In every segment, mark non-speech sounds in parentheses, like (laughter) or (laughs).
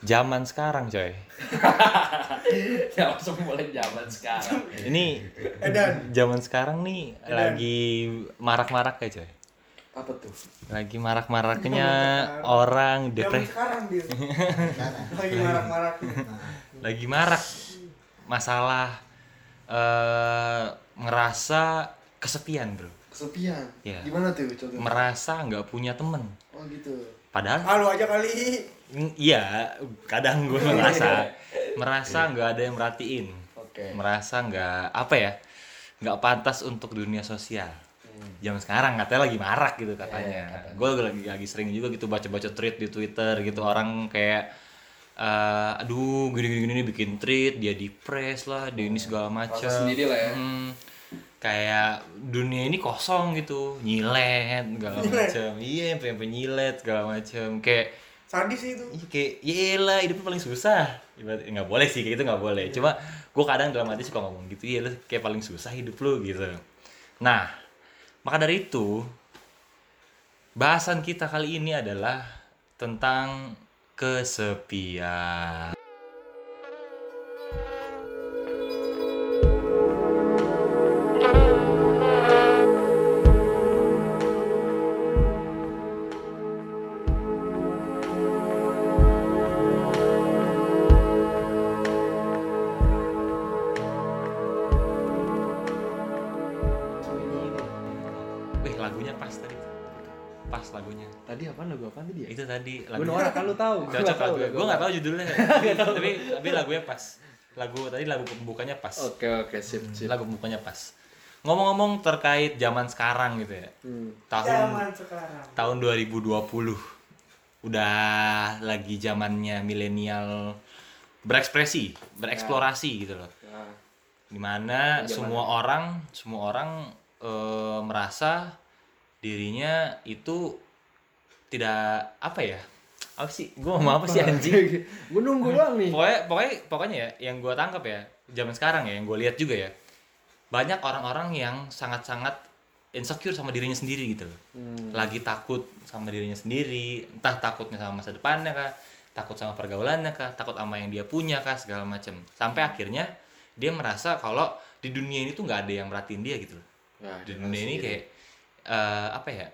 zaman sekarang coy. (laughs) Ya langsung mulai zaman sekarang. Ini Edan. zaman sekarang nih lagi marak-marak ya coy? Apa tuh? Lagi marak-maraknya orang Zaman depresi. sekarang dia. (laughs) Lagi marak-marak. lagi marak. Masalah eh ngerasa kesepian bro. Kesepian? Iya. gimana tuh contohnya? Merasa nggak punya temen. Oh gitu. Padahal Halo aja kali. Iya kadang gue merasa merasa nggak ada yang merhatiin. Oke. Merasa nggak apa ya nggak pantas untuk dunia sosial. Zaman sekarang katanya lagi marak gitu katanya. Iya, gue lagi lagi sering juga gitu baca-baca tweet di twitter gitu. Orang kayak eh, aduh gini gini gini bikin tweet dia depres lah dia ini segala macam Merasa sendiri lah ya. Hmm, kayak dunia ini kosong gitu. Nyilet segala macam iya sampai sampai nyilet segala macam kayak Sadis sih itu. Iya kayak yelah hidup paling susah. Ibarat- nggak boleh sih kayak gitu nggak boleh. Cuma gue kadang dalam hati suka ngomong gitu ya kayak paling susah hidup lu gitu. Nah maka dari itu bahasan kita kali ini adalah tentang kesepian tadi ya itu tadi gue lagunya norak kan lu tahu. (laughs) Cocok lagu lagu gue nggak apa. tahu judulnya. (laughs) Tapi tapi lagunya pas. Lagu tadi lagu pembukanya pas. Oke oke sip sip. lagu pembukanya pas. Ngomong-ngomong terkait zaman sekarang gitu ya. Hmm. tahun Zaman sekarang. tahun 2020 udah lagi zamannya milenial berekspresi bereksplorasi gitu loh. Nah, di mana Zamannya. semua orang semua orang eh, merasa dirinya itu tidak apa ya? Apa sih? Gue mau apa sih anjing? (laughs) Gue nunggu doang nih. Pokoknya pokoknya pokoknya ya yang gue tangkap ya zaman sekarang ya yang gue lihat juga ya banyak orang-orang yang sangat-sangat insecure sama dirinya sendiri gitu loh. Hmm. lagi takut sama dirinya sendiri entah takutnya sama masa depannya kah takut sama pergaulannya kah takut sama yang dia punya kah segala macam sampai akhirnya dia merasa kalau di dunia ini tuh nggak ada yang merhatiin dia gitu loh. Ya, di dunia ini kayak eh, apa ya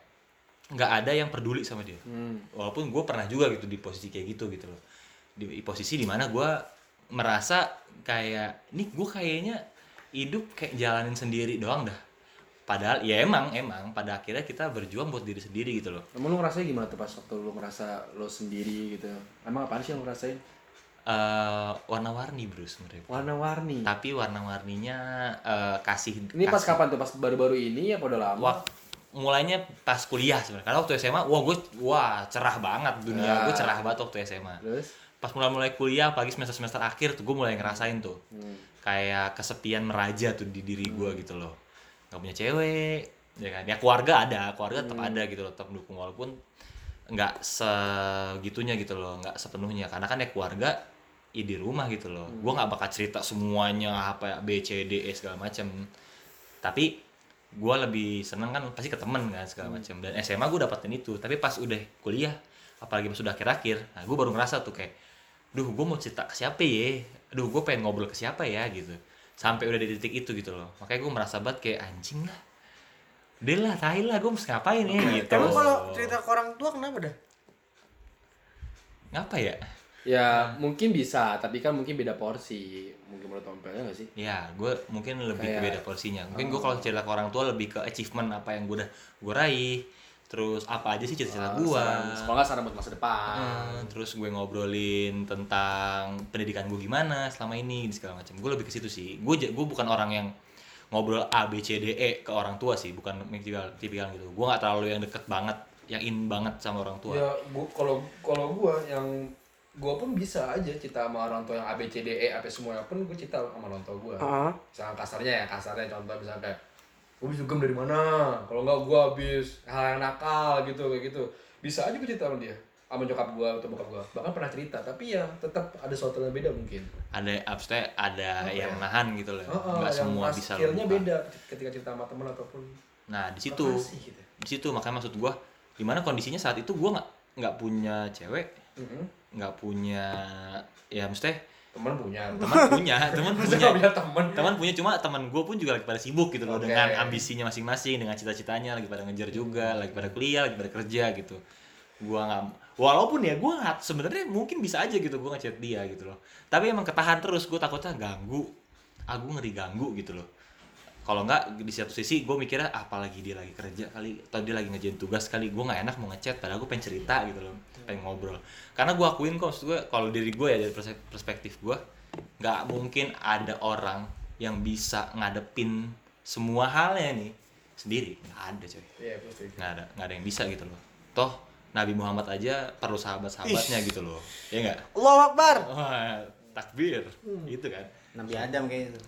nggak ada yang peduli sama dia hmm. walaupun gue pernah juga gitu di posisi kayak gitu gitu loh di posisi di mana gue merasa kayak ini gue kayaknya hidup kayak jalanin sendiri doang dah padahal ya emang emang pada akhirnya kita berjuang buat diri sendiri gitu loh Emang lu ngerasain gimana tuh pas waktu lu ngerasa lo sendiri gitu? Emang apaan sih yang lu rasain? Eh warna-warni bro sebenarnya Warna-warni. tapi warna-warninya eh, kasih Ini pas kasih- kapan tuh? Pas baru-baru ini apa udah lama? Wak- mulainya pas kuliah sebenarnya. Karena waktu SMA wah gue wah cerah banget dunia Ya. gue cerah banget waktu SMA Terus? pas mulai mulai kuliah apalagi semester semester akhir tuh gue mulai ngerasain tuh. Hmm. kayak kesepian meraja tuh di diri gue gitu loh. Nggak punya cewek ya kan? Ya keluarga ada keluarga tetap ada gitu loh tetap mendukung walaupun nggak segitunya gitu loh nggak sepenuhnya. Karena kan ya keluarga ya di rumah gitu loh. Gue nggak bakal cerita semuanya apa ya, B C D E segala macem. Tapi gue lebih seneng kan pasti ke temen kan segala macem. Dan SMA gue dapetin itu. Tapi pas udah kuliah apalagi pas udah akhir-akhir nah gue baru ngerasa tuh kayak duh gue mau cerita ke siapa ya? Duh gue pengen ngobrol ke siapa ya? Gitu. Sampai udah di titik itu gitu loh. Makanya gue merasa banget kayak anjing lah. Deh lah, tai lah, gue mesti ngapain ya? Gitu. Emang kalau cerita ke orang tua kenapa dah? Ngapa ya? Ya mungkin bisa, tapi kan mungkin beda porsi. Mungkin menurut tompelnya nggak sih? Ya, gue mungkin lebih ke Kayak- beda porsinya. Mungkin gue kalau cerita ke orang tua lebih ke achievement apa yang gue udah gue raih. Terus apa aja sih cita-cita gue Saran- Kalau nggak saran buat masa depan. Hmm, terus gue ngobrolin tentang pendidikan gue gimana selama ini segala macam. Gue lebih ke situ sih. Gue gue bukan orang yang ngobrol A B C D E ke orang tua sih. Bukan tipikal tipikal gitu. Gue nggak terlalu yang deket banget yang in banget sama orang tua. Ya, gua kalau kalau gua yang gua pun bisa aja cerita sama orang tua yang A B C D E apa semuanya pun gua cerita sama orang tua gua. Heeh. Misalnya kasarnya ya, kasarnya contoh misalnya kayak gua habis dugem dari mana? Kalau nggak gua habis hal yang nakal gitu kayak gitu. Bisa aja gua cerita sama dia. Sama nyokap gua atau bokap gua. Bahkan pernah cerita, tapi ya tetap ada sesuatu yang beda mungkin. ada abstrak ada Apa yang ya? nahan gitu loh Heeh, nggak yang semua bisa skillnya beda ketika cerita sama teman ataupun nah di situ gitu. di situ makanya maksud gue di mana kondisinya saat itu gue nggak nggak punya cewek Mhm. Nggak punya ya mesti teman punya. teman punya (laughs) teman punya. teman teman punya cuma teman gue pun juga lagi pada sibuk gitu loh Oke. dengan ambisinya masing-masing dengan cita-citanya lagi pada ngejar juga lagi pada kuliah lagi pada kerja gitu. Gua nggak walaupun ya gua nggak sebenarnya mungkin bisa aja gitu gua ngechat dia gitu loh. Tapi emang ketahan terus gue takutnya ganggu. Aku ngeri ganggu gitu loh kalau nggak di satu sisi gue mikirnya apalagi dia lagi kerja kali atau dia lagi ngerjain tugas kali gue nggak enak mau ngechat padahal gue pengen cerita gitu loh pengen ngobrol. Karena gue akuin kok maksud gue kalau diri gue ya dari perspektif gue nggak mungkin ada orang yang bisa ngadepin semua halnya nih sendiri. Nggak ada coy. Iya pasti nggak ada nggak ada yang bisa gitu loh. Toh Nabi Muhammad aja perlu sahabat-sahabatnya gitu loh. Ya nggak? Allahu Akbar. Wah, takbir. Gitu kan. Nabi Adam kayaknya itu.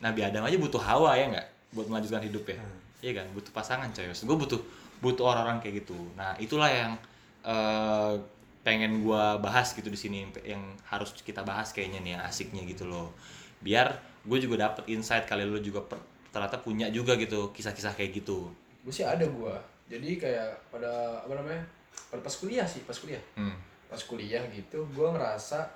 Nabi Adam aja butuh Hawa ya nggak? Buat melanjutkan hidup ya? Iya kan? Butuh pasangan coy. Maksud gue butuh butuh orang-orang kayak gitu. Nah itulah yang eh, pengen gua bahas gitu di sini yang harus kita bahas kayaknya nih yang asiknya gitu loh. Biar gue juga dapet insight kali lu juga per- ternyata punya juga gitu kisah-kisah kayak gitu. Gue sih ada gua. Jadi kayak pada apa namanya pada pas kuliah sih pas kuliah. Hmm. pas kuliah gitu gue ngerasa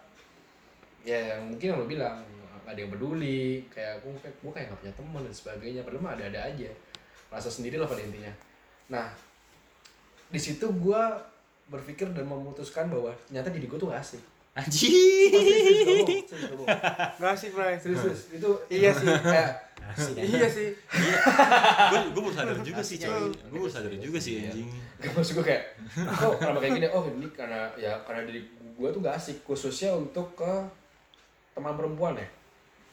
ya mungkin yang lo bilang nggak ada yang peduli kayak gue kayak gue kayak nggak punya teman dan sebagainya padahal mah ada ada aja. Rasa sendiri lah pada intinya. Nah di situ gue berpikir dan memutuskan bahwa ternyata diri gue tuh gak asik. Anjing. Gak sih, Bray. serius serius. Itu Iya sih. kayak Iya sih. gue gue baru sadar juga sih coy. gue baru sadar juga sih anjing. Gak maksud gue kayak oh kenapa kayak gini? Oh ini karena ya karena diri gue tuh gak asik. Khususnya untuk ke teman perempuan ya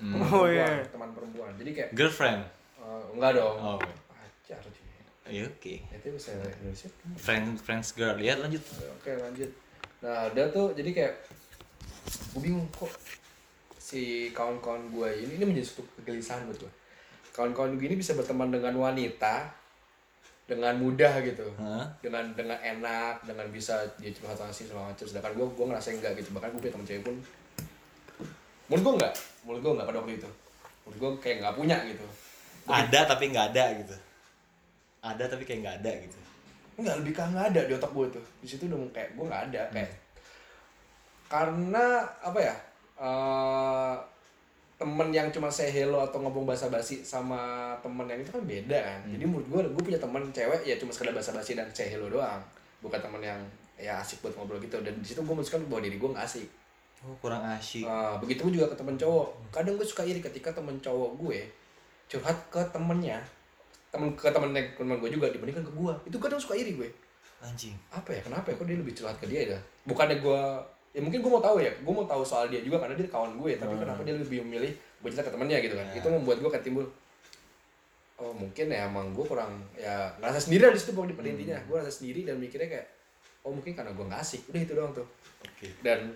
Hmm. teman Oh, perempuan, iya. teman perempuan. Jadi kayak girlfriend? eh, enggak dong. Oh pacar sih iya oke. Itu bisa Indonesia. Friend friends girl. Ya lanjut. Oke lanjut. Nah ada tuh jadi kayak gue bingung kok si kawan-kawan gue ini ini menjadi suatu kegelisahan buat gue kawan-kawan gue ini bisa berteman dengan wanita dengan mudah gitu. Hah? dengan dengan enak dengan bisa dia curhat sama si segala macam. Sedangkan gue gue ngerasa enggak gitu. Bahkan gue punya temen cewek pun menurut gue enggak. Menurut gue enggak pada waktu itu. Menurut gue kayak nggak punya gitu. Ada tapi nggak ada gitu. Ada tapi kayak nggak ada gitu. Enggak lebih ke nggak ada di otak gue tuh. Di situ udah kayak gue nggak ada kayak karena apa ya eh temen yang cuma say hello atau ngomong basa-basi sama temen yang itu kan beda kan. Jadi menurut gue gue punya temen cewek ya cuma sekedar basa-basi dan say hello doang. Bukan temen yang ya asik buat ngobrol gitu. Dan di situ gue memutuskan bahwa diri gue nggak asik oh kurang asyik. Nah, begitu juga ke temen cowok. Kadang gue suka iri ketika temen cowok gue curhat ke temennya temen ke temen temen gue juga dibandingkan ke gue itu kadang suka iri gue. Anjing. Apa ya? Kenapa ya? Kok dia lebih curhat ke dia ya? Bukannya gue ya mungkin gue mau tahu ya. Gue mau tahu soal dia juga karena dia kawan gue tapi kenapa dia lebih memilih gue cerita ke temennya gitu kan? Ya. itu membuat gue kayak timbul oh mungkin ya emang gue kurang ya ngerasa sendiri lah di situ pokoknya pada intinya. Gue ngerasa sendiri dan mikirnya kayak oh mungkin karena gue nggak asik. Udah itu doang tuh. Oke. Dan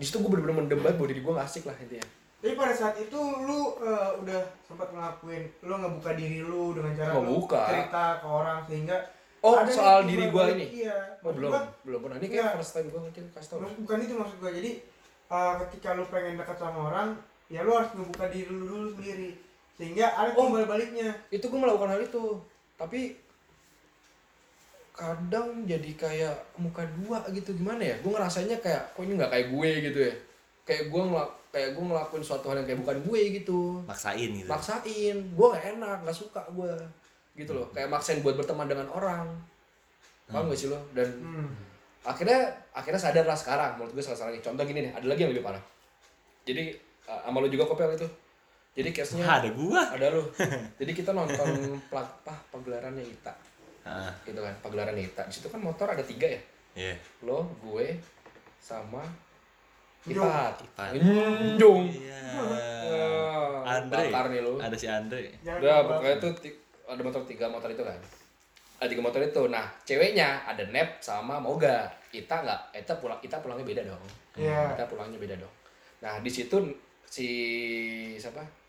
di situ gue bener-bener mendebat bahwa diri gue nggak asik lah intinya Tapi pada saat itu lu eh, udah sempat ngelakuin, lu ngebuka diri lu dengan cara Oh, lu buka. cerita ke orang sehingga Oh, ada soal diri gua ini? Iya. oh belum gua, belum pernah ini kayak first time gue ngerti kasih tau bukan itu maksud gua. Jadi eh, ketika lu pengen dekat sama orang, ya lu harus ngebuka diri lu dulu sendiri. Sehingga ada Oh. timbal baliknya. itu gue melakukan hal itu tapi kadang jadi kayak muka dua gitu gimana ya? Gue ngerasanya kayak kok ini nggak kayak gue gitu ya? Kayak gue ngelak kayak gue ngelakuin suatu hal yang kayak bukan gue gitu. Maksain gitu. Maksain. Gue nggak enak nggak suka gue gitu loh. Kayak maksain buat berteman dengan orang. Paham gak sih lo? Dan Hmm. akhirnya akhirnya sadar lah sekarang. Menurut gue salah salah nih contoh gini nih ada lagi yang lebih parah. Jadi uh, sama lu juga kopel itu. Jadi case nya ada gua. ada lu (laughs) jadi kita nonton plag apa pagelarannya Ita ah. Gitu kan pagelarannya Ita di situ kan motor ada tiga ya? Iya. Lo gue sama. Ipat. Ipat. Jong iya. Ah, Andre. bakar nih lu ada si Andre. Jangan udah pokoknya tuh ada motor tiga motor itu kan. Ada tiga motor itu. Nah ceweknya ada Nep sama Moga. Ita nggak? Ita pulang Ita pulangnya beda dong. Iya. Ita pulangnya beda dong. Nah di situ si siapa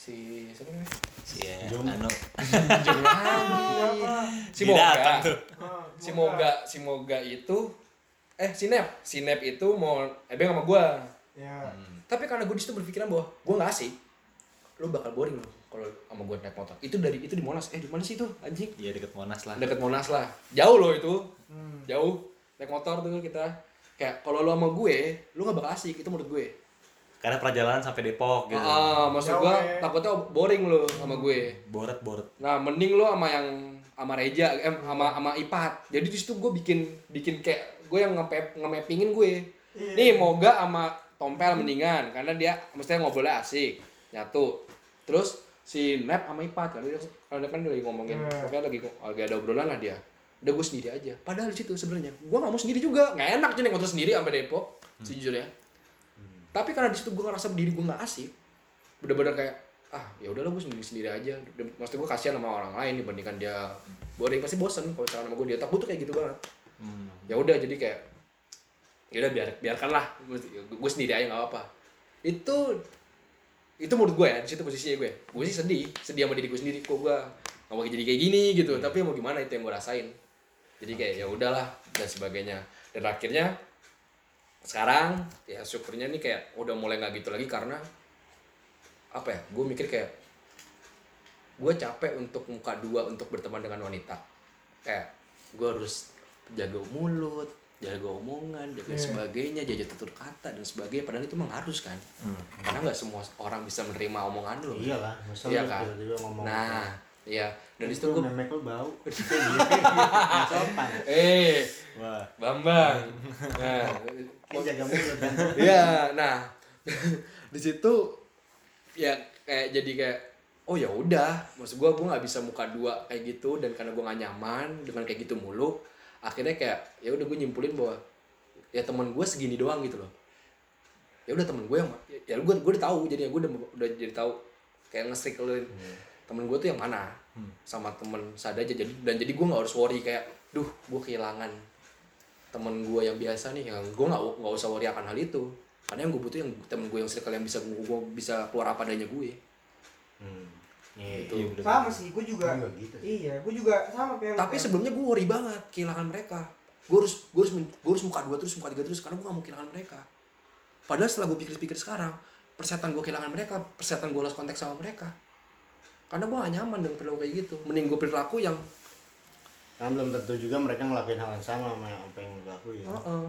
si siapa namanya? Si ya, anu (laughs) si Moga. Ah, si Moga si Moga itu eh si Nep. Si Nep itu mau ebeng sama gua. Ya. Hmm. tapi karena gue di situ berpikiran bahwa gue nggak asik lu bakal boring loh kalau sama gue naik motor. Itu dari itu di Monas. Eh di mana sih itu anjing? Iya deket Monas lah. deket Monas lah. Jauh loh itu. Hmm. jauh. Naik motor tuh kita. Kayak kalau lu sama gue lu gak bakal asik. Itu menurut gue Karena perjalanan sampai Depok gitu. ah maksud Jauh, gue ya. takutnya boring lu sama gue Boret boret. nah mending lu sama yang sama Reja eh sama sama Ipat jadi di situ gue bikin bikin kayak gue yang nge nge-mappingin gue Iya. nih moga sama Tompel mendingan karena dia mestinya ngobrolnya asik nyatu terus si Nep sama Ipat kalau dia kalau dia kan lagi ngomongin Hmm. pokoknya lagi lagi ada obrolan lah dia udah gue sendiri aja padahal di situ sebenarnya gue nggak mau sendiri juga nggak enak naik motor sendiri sampai Depok sejujurnya tapi karena di situ gue ngerasa diri gue nggak asik bener-bener kayak ah ya udahlah gue sendiri sendiri aja maksud gue kasihan sama orang lain dibandingkan dia. Boring pasti bosen kalau misalkan sama gue dia takut tuh kayak gitu banget. Hmm. ya udah jadi kayak ya udah biar biarkanlah gue sendiri aja nggak apa itu itu menurut gue ya di situ posisinya gue gue sih sedih sedih sama diri gue sendiri. Kok gue nggak mau jadi kayak gini gitu? Tapi mau gimana itu yang gue rasain? Jadi kayak ya udahlah dan sebagainya. Dan akhirnya sekarang ya syukurnya nih kayak udah mulai nggak gitu lagi karena apa ya gue mikir kayak gue capek untuk muka dua untuk berteman dengan wanita kayak gue harus jaga mulut jaga omongan jaga Iya. sebagainya jaga tutur kata dan sebagainya padahal itu memang harus kan karena nggak semua orang bisa menerima omongan lo Iya lah, masa Iya kan? ngomong nah iya dan itu gue memek lu bau. (laughs) Sopan. eh Wah. bambang (laughs) nah Kayak jaga mulut kan. (laughs) Iya, nah (laughs) di situ ya kayak jadi kayak oh ya udah, maksud gua gua nggak bisa muka dua kayak gitu dan karena gua gak nyaman dengan kayak gitu mulu, akhirnya kayak ya udah gue nyimpulin bahwa ya teman gue segini doang gitu loh. Ya udah temen gue yang ya gue gue udah tahu jadi gue udah udah jadi tahu kayak nge-circlein temen gue tuh yang mana sama temen sadar aja jadi dan jadi gue nggak harus worry kayak duh gue kehilangan temen gue yang biasa nih yang gue nggak nggak usah worry akan hal itu karena yang gue butuh yang temen gue yang circle yang bisa gue bisa keluar apa adanya gue Hmm. Iya, Gitu. iya, bener. sama sih gue juga Gua juga gitu iya gue juga sama kayak tapi kan. sebelumnya gue worry banget kehilangan mereka gue harus gue harus gue harus muka dua terus muka tiga terus karena gue gak mau kehilangan mereka padahal setelah gue pikir-pikir sekarang persetan gue kehilangan mereka persetan gue lost kontak sama mereka karena gue gak nyaman dengan perilaku kayak gitu mending gue perilaku yang Karena belum tentu juga mereka ngelakuin hal yang sama sama apa yang lu lakuin. Heeh.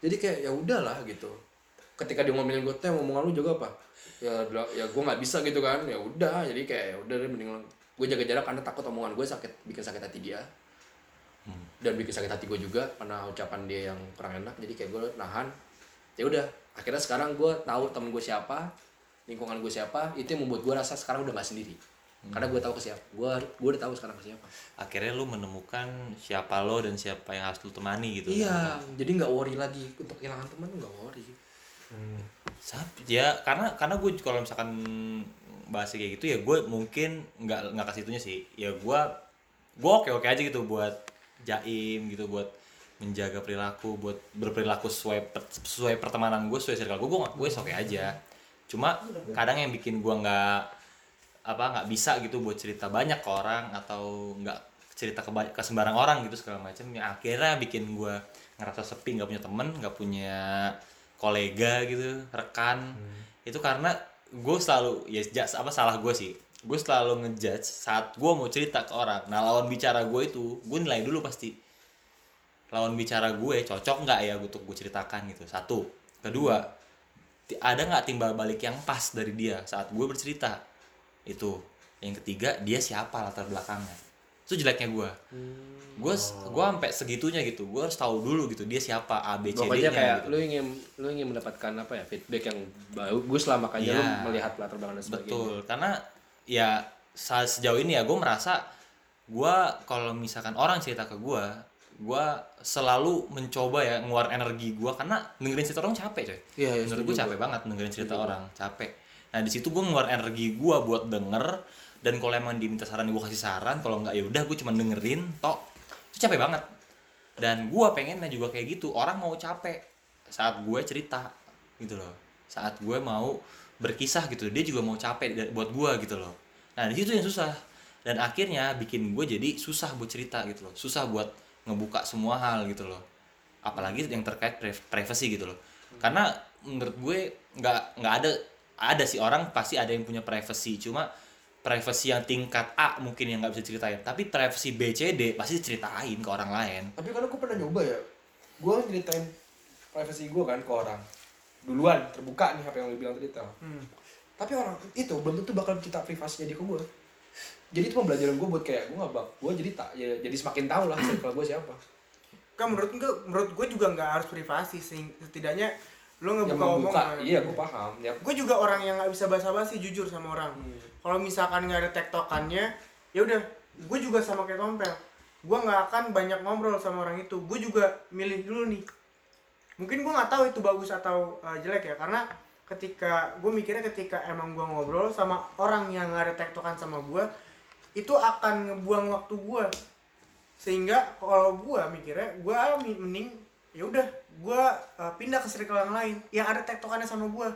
jadi kayak ya udahlah gitu. Ketika dia ngomelin gue teh omongan lu juga apa? Ya ya gue nggak bisa gitu kan. Ya udah jadi kayak ya udah deh mending gue jaga jarak karena takut omongan gue sakit bikin sakit hati dia. Dan bikin sakit hati gue juga karena ucapan dia yang kurang enak jadi kayak gue nahan. Ya udah akhirnya sekarang gue tahu temen gue siapa lingkungan gue siapa itu yang membuat gue rasa sekarang udah gak sendiri karena gue tahu ke siapa gue gue udah tahu sekarang ke siapa. Akhirnya lu menemukan siapa lo dan siapa yang harus lu temani gitu iya jadi nggak worry lagi. Untuk kehilangan teman nggak worry. Hmm. Sab- ya karena karena gue kalau misalkan bahas kayak gitu ya gue mungkin nggak nggak kasih itunya sih. Ya gue gue oke oke aja gitu buat jaim gitu buat menjaga perilaku buat berperilaku sesuai per- sesuai pertemanan gue sesuai circle gue gue gue oke aja. Cuma kadang yang bikin gue nggak apa nggak bisa gitu buat cerita banyak ke orang atau nggak cerita ke, ke sembarang orang gitu segala macam yang akhirnya bikin gue ngerasa sepi nggak punya temen nggak punya kolega gitu rekan. Itu karena gue selalu ya ja- apa salah gue sih. Gue selalu ngejudge saat gue mau cerita ke orang. Nah lawan bicara gue itu gue nilai dulu pasti. Lawan bicara gue cocok nggak ya untuk gue ceritakan gitu? Satu. Kedua ada nggak timbal balik yang pas dari dia saat gue bercerita itu yang ketiga dia siapa latar belakangnya itu jeleknya gue gue gue sampai segitunya gitu gue harus tahu dulu gitu dia siapa a b c d nya kayak gitu. lu ingin lu ingin mendapatkan apa ya feedback yang bagus lah makanya Iya. lu melihat latar belakang dan sebagainya. Betul, karena ya sejauh ini ya gue merasa gue kalau misalkan orang cerita ke gue, gue selalu mencoba ya ngeluar energi gue karena dengerin cerita orang capek coy. Iya, iya, Menurut gue capek banget dengerin cerita orang, capek. Nah di situ gue ngeluar energi gue buat denger dan kalau emang diminta saran gue kasih saran, kalau nggak ya udah gue cuma dengerin, tok. Itu capek banget. Dan gue pengennya juga kayak gitu, orang mau capek saat gue cerita gitu loh, saat gue mau berkisah gitu, dia juga mau capek buat gue gitu loh. Nah di situ yang susah. Dan akhirnya bikin gue jadi susah buat cerita gitu loh, susah buat ngebuka semua hal gitu loh. Apalagi yang terkait pri- privacy gitu loh. Karena menurut gue nggak nggak ada ada sih orang pasti ada yang punya privacy. Cuma privacy yang tingkat A mungkin yang nggak bisa ceritain tapi privacy B C D pasti ceritain ke orang lain. Tapi kalau gue pernah nyoba ya gue ceritain privacy gue kan ke orang. Duluan terbuka nih apa yang lu bilang tadi tau Hmm. tapi orang itu belum tentu bakal cerita privasinya dia ke gue jadi itu pembelajaran gue buat kayak gue nggak bak gue jadi tak ya, jadi semakin tahu lah circle gue siapa. Kan menurut gue, menurut gue juga nggak harus privasi sih. Lo yang ngebuka membuka omongan. iya gue paham ya Gue juga orang yang nggak bisa basa-basi jujur sama orang. Hmm. Kalau misalkan nggak ada tektokannya, ya udah. Gue juga sama kayak Tompel. Gue nggak akan banyak ngobrol sama orang itu. Gue juga milih dulu nih. Mungkin gue nggak tahu itu bagus atau uh, jelek ya, karena ketika gue mikirnya ketika emang gue ngobrol sama orang yang nggak ada tektokan sama gue, itu akan ngebuang waktu gue sehingga kalau gue mikirnya gue mending ya udah gue uh, pindah ke circle yang lain. Yang ada tektokannya sama gue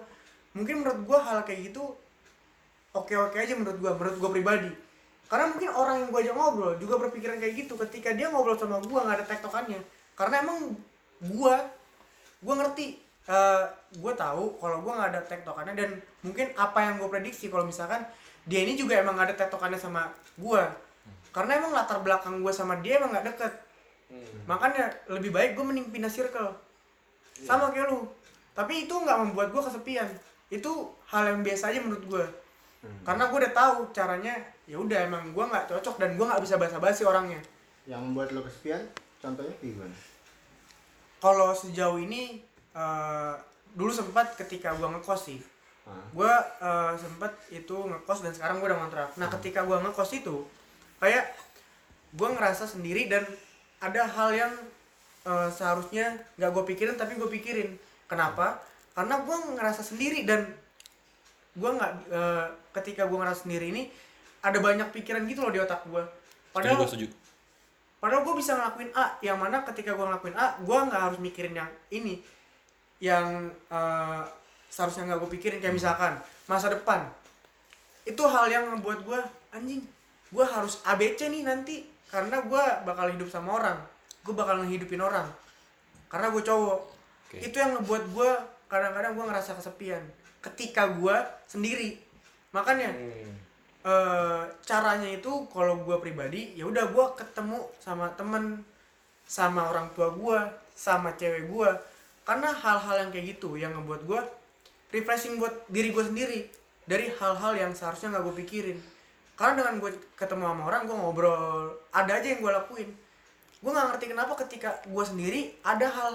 mungkin menurut gue hal kayak gitu oke oke aja menurut gue menurut gue pribadi. Karena mungkin orang yang gue ajak ngobrol juga berpikiran kayak gitu. Ketika dia ngobrol sama gue nggak ada tektokannya. Karena emang gue gue ngerti. Uh, gue tahu kalau gue nggak ada tektokannya dan mungkin apa yang gue prediksi. Kalau misalkan dia ini juga emang nggak ada tektokannya sama gue karena emang latar belakang gue sama dia emang nggak deket. Hmm. makanya lebih baik gue mending pindah circle sama kayak lu. Tapi itu nggak membuat gue kesepian. Itu hal yang biasa aja menurut gue karena gue udah tahu caranya ya udah emang gue nggak cocok dan gue nggak bisa basa-basi orangnya. Yang membuat lo kesepian contohnya gimana? Kalau sejauh ini eh, dulu sempat ketika gue ngekos sih. Ah. gue eh, sempat itu ngekos dan sekarang gue udah ngontrak. Nah ketika gue ngekos itu kayak gue ngerasa sendiri dan ada hal yang eh, seharusnya nggak gue pikirin tapi gue pikirin. Kenapa? Karena gue ngerasa sendiri dan gue nggak eh, ketika gue ngerasa sendiri ini ada banyak pikiran gitu loh di otak gue setuju padahal gue setuju. Padahal gue bisa ngelakuin A, yang mana ketika gue ngelakuin A, gue nggak harus mikirin yang ini, yang eh, seharusnya nggak gue pikirin kayak misalkan masa depan. Itu hal yang ngebuat gue anjing, gue harus ABC nih nanti. Karena gue bakal hidup sama orang, gue bakal ngehidupin orang, karena gue cowok. Oke. Itu yang ngebuat gue kadang-kadang gue ngerasa kesepian ketika gue sendiri. Makanya Hmm. eh caranya itu kalau gue pribadi ya udah gue ketemu sama temen sama orang tua gue sama cewek gue karena hal-hal yang kayak gitu yang ngebuat gue refreshing buat diri gue sendiri dari hal-hal yang seharusnya nggak gue pikirin karena dengan gue ketemu sama orang gue ngobrol ada aja yang gue lakuin gue nggak ngerti kenapa ketika gue sendiri ada hal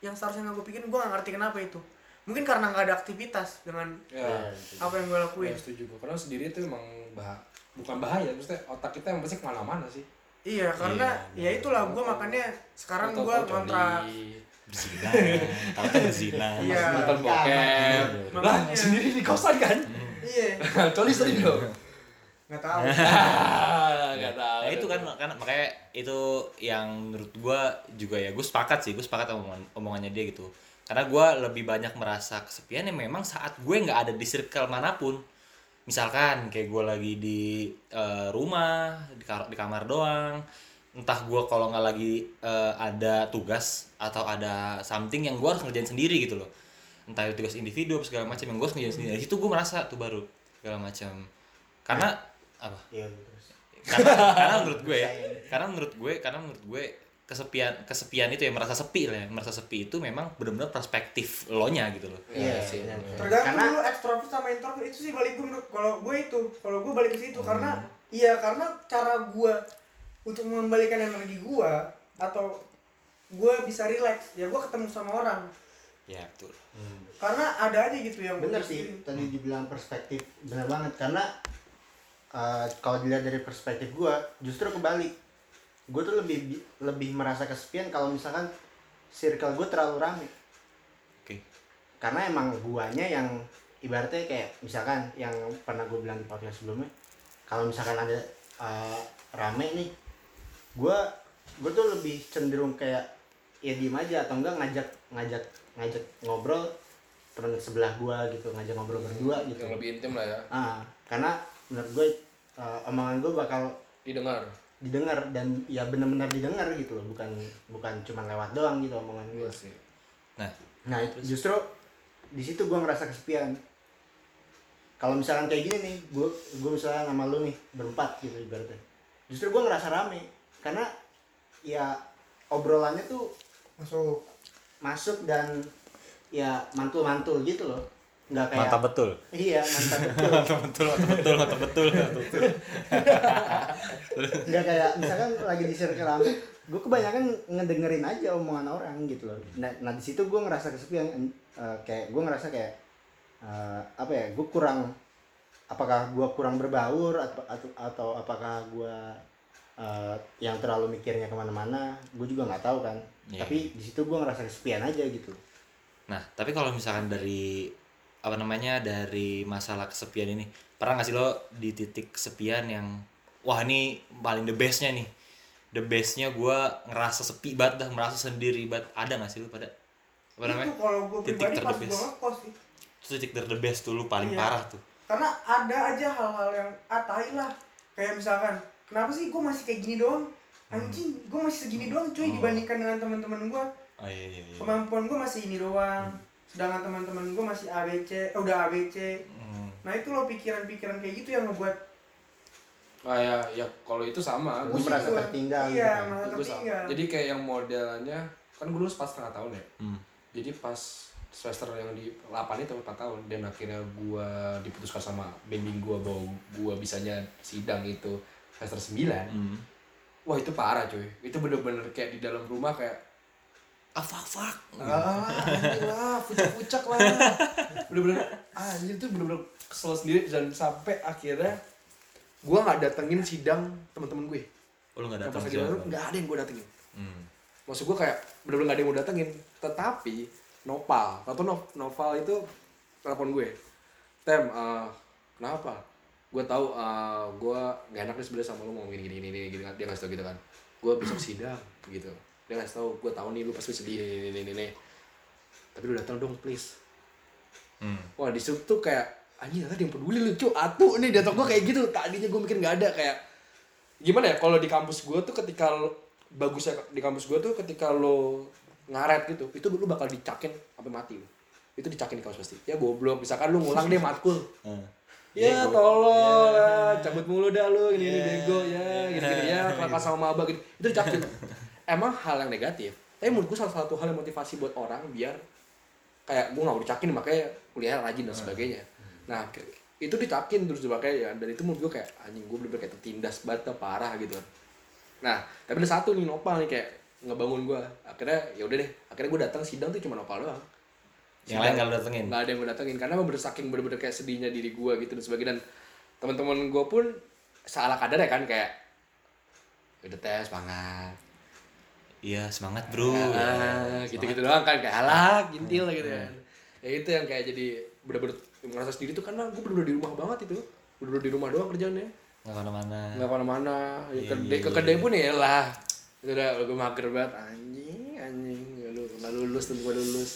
yang seharusnya gue pikirin gue nggak ngerti kenapa itu. Mungkin karena nggak ada aktivitas dengan ya apa yang gue lakuin. Gue setuju gue karena sendiri itu emang bah bukan bahaya maksudnya otak kita yang pasti ke mana-mana sih. Iya, karena Iya, ya itulah gue makanya sekarang gue kontrak. coli. berzina tahu berzina. Iya. nonton bokep. lah sendiri di kosan kan? Iya, coli sering dong. Nggak tahu. (laughs) nggak tahu Nah itu kan kan makanya itu yang menurut gua juga ya gue sepakat sih gue sepakat sama omongan, omongannya dia gitu. Karena gua lebih banyak merasa kesepian ya memang saat gue nggak ada di circle mana pun. Misalkan kayak gue lagi di eh, rumah di, di kamar doang entah gua kalau nggak lagi eh, ada tugas atau ada something yang gua harus ngerjain sendiri gitu loh. Entah itu tugas individu apa segala macam yang gue harus ngerjain sendiri. Di situ gue merasa tuh baru segala macam. Karena apa? Iya terus. Karena, karena menurut gue ya, karena menurut gue karena menurut gue kesepian kesepian itu ya merasa sepi lah ya. Merasa sepi itu memang benar-benar perspektif lo nya gitu loh. Iya sih. benar. Tergantung Karena lu ekstrovert sama introvert itu sih balik gue menurut kalau gue itu, kalau gue balik ke situ. Karena iya karena cara gue untuk mengembalikan energi gue atau gue bisa relax ya gue ketemu sama orang. Ya betul. Karena ada aja gitu yang bener sih tadi dibilang perspektif bener banget. Karena uh, kalau dilihat dari perspektif gua justru kebalik. Gue tuh lebih bi- lebih merasa kesepian kalau misalkan circle gue terlalu rame. Oke. Karena emang guanya yang ibaratnya kayak misalkan yang pernah gue bilang di podcast sebelumnya kalau misalkan ada uh, rame nih gue gue tuh lebih cenderung kayak ya diem aja atau enggak ngajak ngajak ngajak ngobrol teman sebelah gue gitu ngajak ngobrol berdua gitu. yang lebih intim lah ya. Ah karena menurut gue uh, omongan gue bakal didengar. didengar dan ya benar-benar didengar gitu loh bukan bukan cuma lewat doang gitu omongan gue iya sih. Nah. Nah itu justru di situ gue ngerasa kesepian. kalau misalkan kayak gini nih gue gue misalnya sama lu nih berempat gitu ibaratnya. Justru gue ngerasa rame karena ya obrolannya tuh masuk. masuk dan ya mantul-mantul gitu loh nggak kayak mantap betul. Iya mantap (laughs) betul. Mantap betul mantap betul mantap betul mantap betul. Nggak kayak misalkan lagi di circle rame gue kebanyakan ngedengerin aja omongan orang gitu loh. Nah, nah di situ gue ngerasa kesepian eh, kayak gue ngerasa kayak eh, apa ya gue kurang apakah gue kurang berbaur atau atau, atau apakah gue eh, yang terlalu mikirnya ke mana-mana gue juga nggak tahu kan. Iya. tapi di situ gue ngerasa kesepian aja gitu. Nah, tapi kalau misalkan dari apa namanya dari masalah kesepian ini, pernah nggak sih lo di titik kesepian yang wah ini paling the bestnya nih, the bestnya gue ngerasa sepi banget dah, merasa sendiri banget. Ada nggak sih lo pada apa namanya? itu kalau gue Titik sih Itu titik ter the best tuh lu paling Iya. parah tuh. karena ada aja hal-hal yang ah tai lah kayak misalkan kenapa sih gue masih kayak gini doang anjing gue masih segini doang cuy Oh. dibandingkan dengan teman-teman gue Oh iya iya iya. kemampuan gue masih ini doang sedangkan teman-teman gue masih ABC eh, udah ABC Hmm. nah itu loh pikiran-pikiran kayak gitu yang ngebuat Ah ya, ya kalau itu sama. Gua Gue merasa tertinggal iya gitu kan. merasa Gue sama. tertinggal Jadi kayak yang modelnya kan gue lulus pas setengah tahun ya. Hmm. Jadi pas semester yang di 8 itu 4 tahun dan akhirnya gue diputuskan sama bimbing gue bahwa gue bisanya sidang itu semester 9 Hmm. Wah itu parah cuy Itu bener-bener kayak di dalam rumah kayak Ah fuck fuck. Ah anjir lah Pucak-pucak lah Bener-bener Anjir tuh bener-bener kesel sendiri Dan sampai akhirnya Gue gak datengin sidang teman-teman gue Oh, lu nggak Yang datang pas lagi juga. baru gak ada yang gue datengin Hmm. Maksud gue kayak bener-bener gak ada yang mau datengin Tetapi Nopal Atau Nov Noval itu Telepon gue Tem eh, Kenapa? Gue tahu eh, gue gak enak nih sebenernya sama lu ngomong gini gini gini gini Dia ngasih tau gitu kan Gue besok sidang gitu Dia ngasih tau gue tahu nih lu pasti sedih ini ini ini Tapi lu datang dong please. Hmm. Wah di situ tuh kayak anjing ada yang peduli lu cuy atuh nih otak gue kayak gitu. Tadinya gue mikir nggak ada kayak gimana ya kalau di kampus gue tuh ketika bagusnya di kampus gue tuh ketika lo ngaret gitu itu lu bakal dicakin sampai mati. Lu itu dicakin di kampus pasti. Ya goblok misalkan lu ngulang deh matkul. Hmm. ya tolol lah cabut mulu dah lu ini ini bego ya gini gini ya kelakar sama maba gitu itu dicakin (laughs) emang hal yang negatif. Tapi menurut gue salah satu hal yang motivasi buat orang biar kayak gue gak mau dicakin makanya kuliah rajin dan sebagainya. Nah itu dicakin terus makanya ya dan itu menurut gue kayak anjing gue bener-bener kayak tertindas banget parah gitu. Nah tapi ada satu nih nopal nih kayak ngebangun gue akhirnya ya udah deh akhirnya gue datang sidang tuh cuma nopal doang. Yang lain nggak lu datengin. nggak ada yang gue datengin karena bener saking bener-bener kayak sedihnya diri gue gitu dan sebagainya. Dan teman-teman gue pun salah kadar ya kan kayak udah tes semangat Iya semangat bro. ah, gitu-gitu doang kan kayak alah gintil gitu kan ya itu yang kayak jadi bener-bener ngerasa sendiri tuh karena gue bener-bener di rumah banget itu. Bener-bener di rumah doang kerjaannya. Nggak ke mana-mana. nggak ke mana-mana. Ya, Iya, kedai iya, ke iya. kedai pun ya lah itu udah gue mager banget. Anjing anjing nggak lu nggak lulus tuh gue lulus.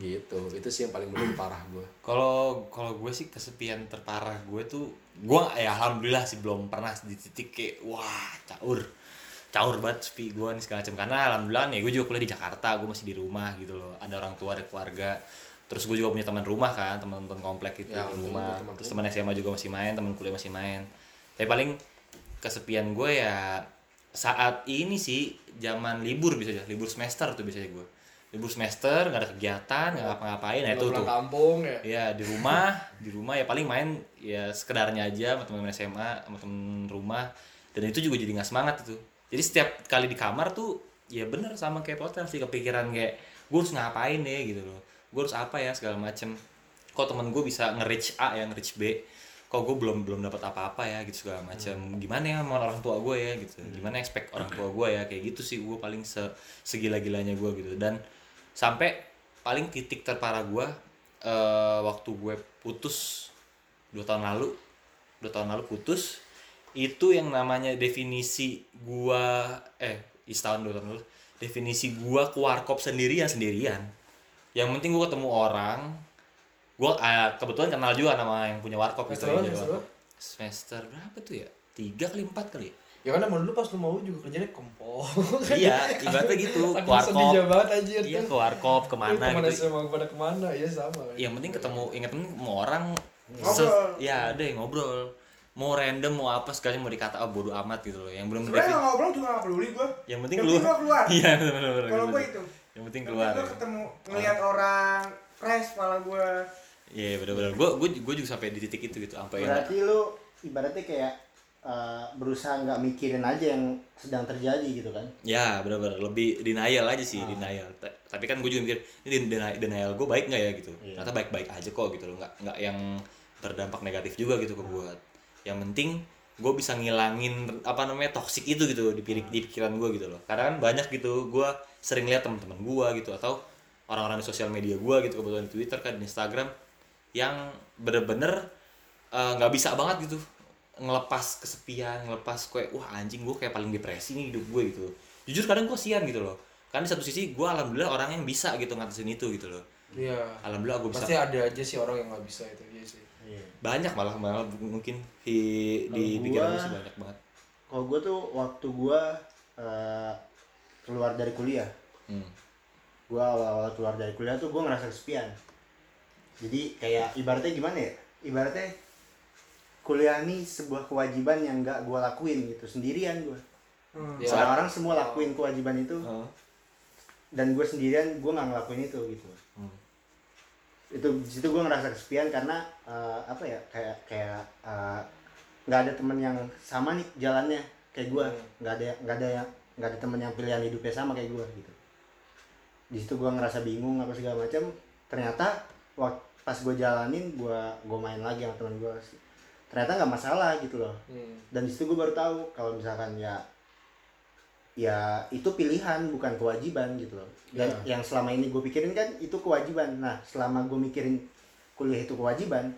Gitu itu sih yang paling bener parah gue Kalau kalau gue sih kesepian terparah gue tuh gue ya alhamdulillah sih belum pernah di titik kayak wah caur caur banget sepi gue nih segala macam. Karena alhamdulillah nih gue juga kuliah di Jakarta gue masih di rumah gitu loh. Ada orang tua ada keluarga. Terus gue juga punya teman rumah kan teman-teman komplek itu Ya, rumah. teman terus teman SMA juga masih main teman kuliah masih main. Tapi paling kesepian gue ya saat ini sih zaman libur bisa aja libur semester tuh biasanya gue libur semester nggak ada kegiatan nggak ngapa-ngapain nah itu tuh. kampung ya? Ya di rumah di rumah ya paling main ya sekedarnya aja sama teman-teman SMA sama temen rumah. Dan itu juga jadi nggak semangat itu jadi setiap kali di kamar tuh ya bener sama kayak hotel sih kepikiran kayak gue harus ngapain ya? Gitu loh. Gue harus apa ya? segala macem. Kok temen gue bisa nge-reach A ya nge-reach B? Kok gue belum belum dapat apa-apa ya? Gitu segala macam gimana ya sama orang tua gue ya? Gitu. Gimana expect orang tua gue ya? Kayak gitu sih gue paling se segila-gilanya gue gitu. Dan sampai paling titik terparah gue eh, waktu gue putus dua tahun lalu dua tahun lalu putus itu yang namanya definisi gua eh dua tahun lalu definisi gua ke warkop sendirian sendirian. Yang penting gua ketemu orang. Gua eh, kebetulan kenal juga nama yang punya warkop Semester gitu semester? warkop. semester berapa tuh ya? Tiga kali empat kali ya? kan emang dulu pas lu mau juga kerjanya kompol. (laughs) Iya ibaratnya gitu ke warkop. banget anjir. Iya ke warkop ke mana ke mana gitu. SMA pada ke mana? Ya sama yang penting ketemu ingat penting ketemu orang. Ngobrol. ya ada yang ngobrol mau random mau apa sekali mau dikata ah bodo amat gitu loh. Yang belum sebenarnya nggak ngobrol juga nggak peduli gue yang penting keluar. (laughs) iya benar benar kalau gue itu. Yang penting keluar. gue ketemu ngelihat orang fresh kepala gue iya benar benar gue gue gue juga sampai di titik itu gitu sampai berarti lu ibaratnya kayak eh, berusaha nggak mikirin aja yang sedang terjadi gitu kan? Ya benar-benar lebih denial aja sih denial. Ta- tapi kan gue juga mikir ini denial, denial gue baik nggak ya? Gitu. Iya. ternyata baik-baik aja kok gitu loh. Nggak nggak yang berdampak negatif juga gitu ke gue yang penting gue bisa ngilangin apa namanya toxic itu gitu di, di pikiran gue gitu loh. Karena kan banyak gitu gue sering lihat teman-teman gue gitu atau orang-orang di sosial media gue gitu kebetulan di Twitter kan di Instagram yang bener-bener eh, nggak bisa banget gitu ngelepas kesepian ngelepas kayak wah anjing gue kayak paling depresi nih hidup gue gitu jujur kadang gue sian gitu loh. Kan di satu sisi gue alhamdulillah orang yang bisa gitu ngatasin itu gitu loh. Iya. alhamdulillah gue bisa. Pasti ada aja sih orang yang nggak bisa itu iya sih. Banyak malah malah mungkin di di Kalau pikiran gua- gue sih banyak banget kalau gue tuh waktu gue eh, keluar dari kuliah hmm. gue awal-awal keluar dari kuliah tuh gue ngerasa kesepian jadi kayak ibaratnya gimana ya ibaratnya kuliah ini sebuah kewajiban yang nggak gue lakuin gitu sendirian gue hmm. Ya. orang-orang semua lakuin kewajiban itu Oh. dan gue sendirian gue nggak ngelakuin itu gitu Hmm. Itu situ gue ngerasa kesepian karena eh, apa ya kayak kayak eh, nggak ada temen yang sama nih jalannya kayak gue nggak ada nggak ada yang nggak ada temen yang pilihan hidupnya sama kayak gue gitu. Di situ gue ngerasa bingung apa segala macam ternyata waktu pas gue jalanin gue gue main lagi sama temen gue ternyata nggak masalah gitu loh. Hmm. dan di situ gue baru tahu kalau misalkan ya ya itu pilihan bukan kewajiban gitu loh dan Ya. yang selama ini gue pikirin kan itu kewajiban nah selama gue mikirin kuliah itu kewajiban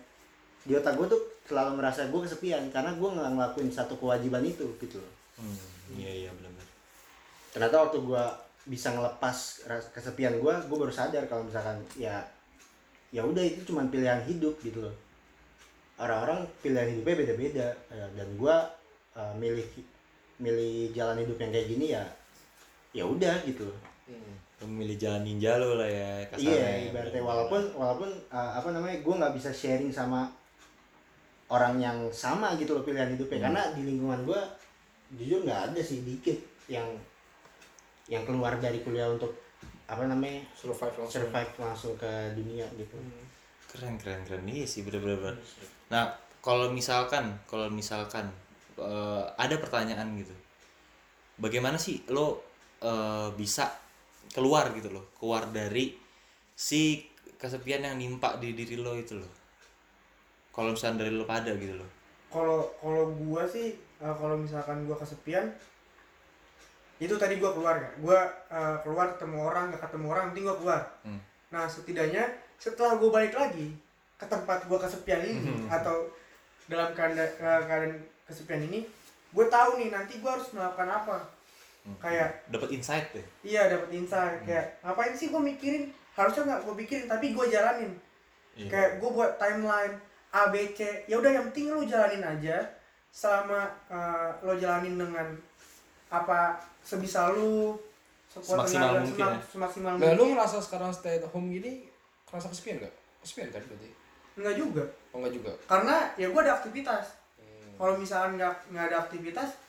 di otak gue tuh selalu merasa gue kesepian karena gue nggak ngelakuin satu kewajiban itu gitu loh Hmm. iya iya benar ternyata waktu gue bisa ngelepas kesepian gue gue baru sadar kalau misalkan ya ya udah itu cuma pilihan hidup gitu loh orang-orang pilihan hidupnya beda-beda Ya, dan gue uh, milih milih jalan hidup yang kayak gini ya ya udah gitu Hmm. Lu milih jalan ninja lo lah ya kasarnya iya ya. ibaratnya walaupun walaupun uh, apa namanya gue nggak bisa sharing sama orang yang sama gitu loh pilihan hidupnya Hmm. karena di lingkungan gue jujur nggak ada sih dikit yang yang keluar dari kuliah untuk apa namanya Survive langsung. survive langsung ke dunia gitu Hmm. keren keren keren iya sih bener bener, bener. nah kalau misalkan kalau misalkan eh, ada pertanyaan gitu. Bagaimana sih lo eh, bisa keluar gitu loh keluar dari si kesepian yang nimpa di diri lo itu loh? Kalau misalnya dari lo pada gitu loh. Kalau kalau gua sih eh, kalau misalkan gua kesepian itu tadi gua keluar ya. Gua eh, keluar ketemu orang gak ketemu orang penting gua keluar. Hmm. nah setidaknya setelah gua balik lagi ke tempat gua kesepian ini Hmm. atau dalam keadaan, keadaan kesepian ini gue tahu nih nanti gua harus melakukan apa Hmm. kayak dapat insight deh iya dapat insight kayak ngapain sih gua mikirin harusnya nggak gua pikirin tapi gua jalanin Iya. kayak gue buat timeline A B C ya udah yang penting lu jalanin aja selama uh, lo jalanin dengan apa sebisa lu sekuat Semaksimal tenaga, mungkin semak- ya. semaksimal Nah, lu mungkin ngerasa sekarang stay at home gini kerasa kesepian gak? Kesepian kan berarti? enggak juga Oh enggak juga. karena ya gue ada aktivitas Hmm. Kalau misalkan nggak nggak ada aktivitas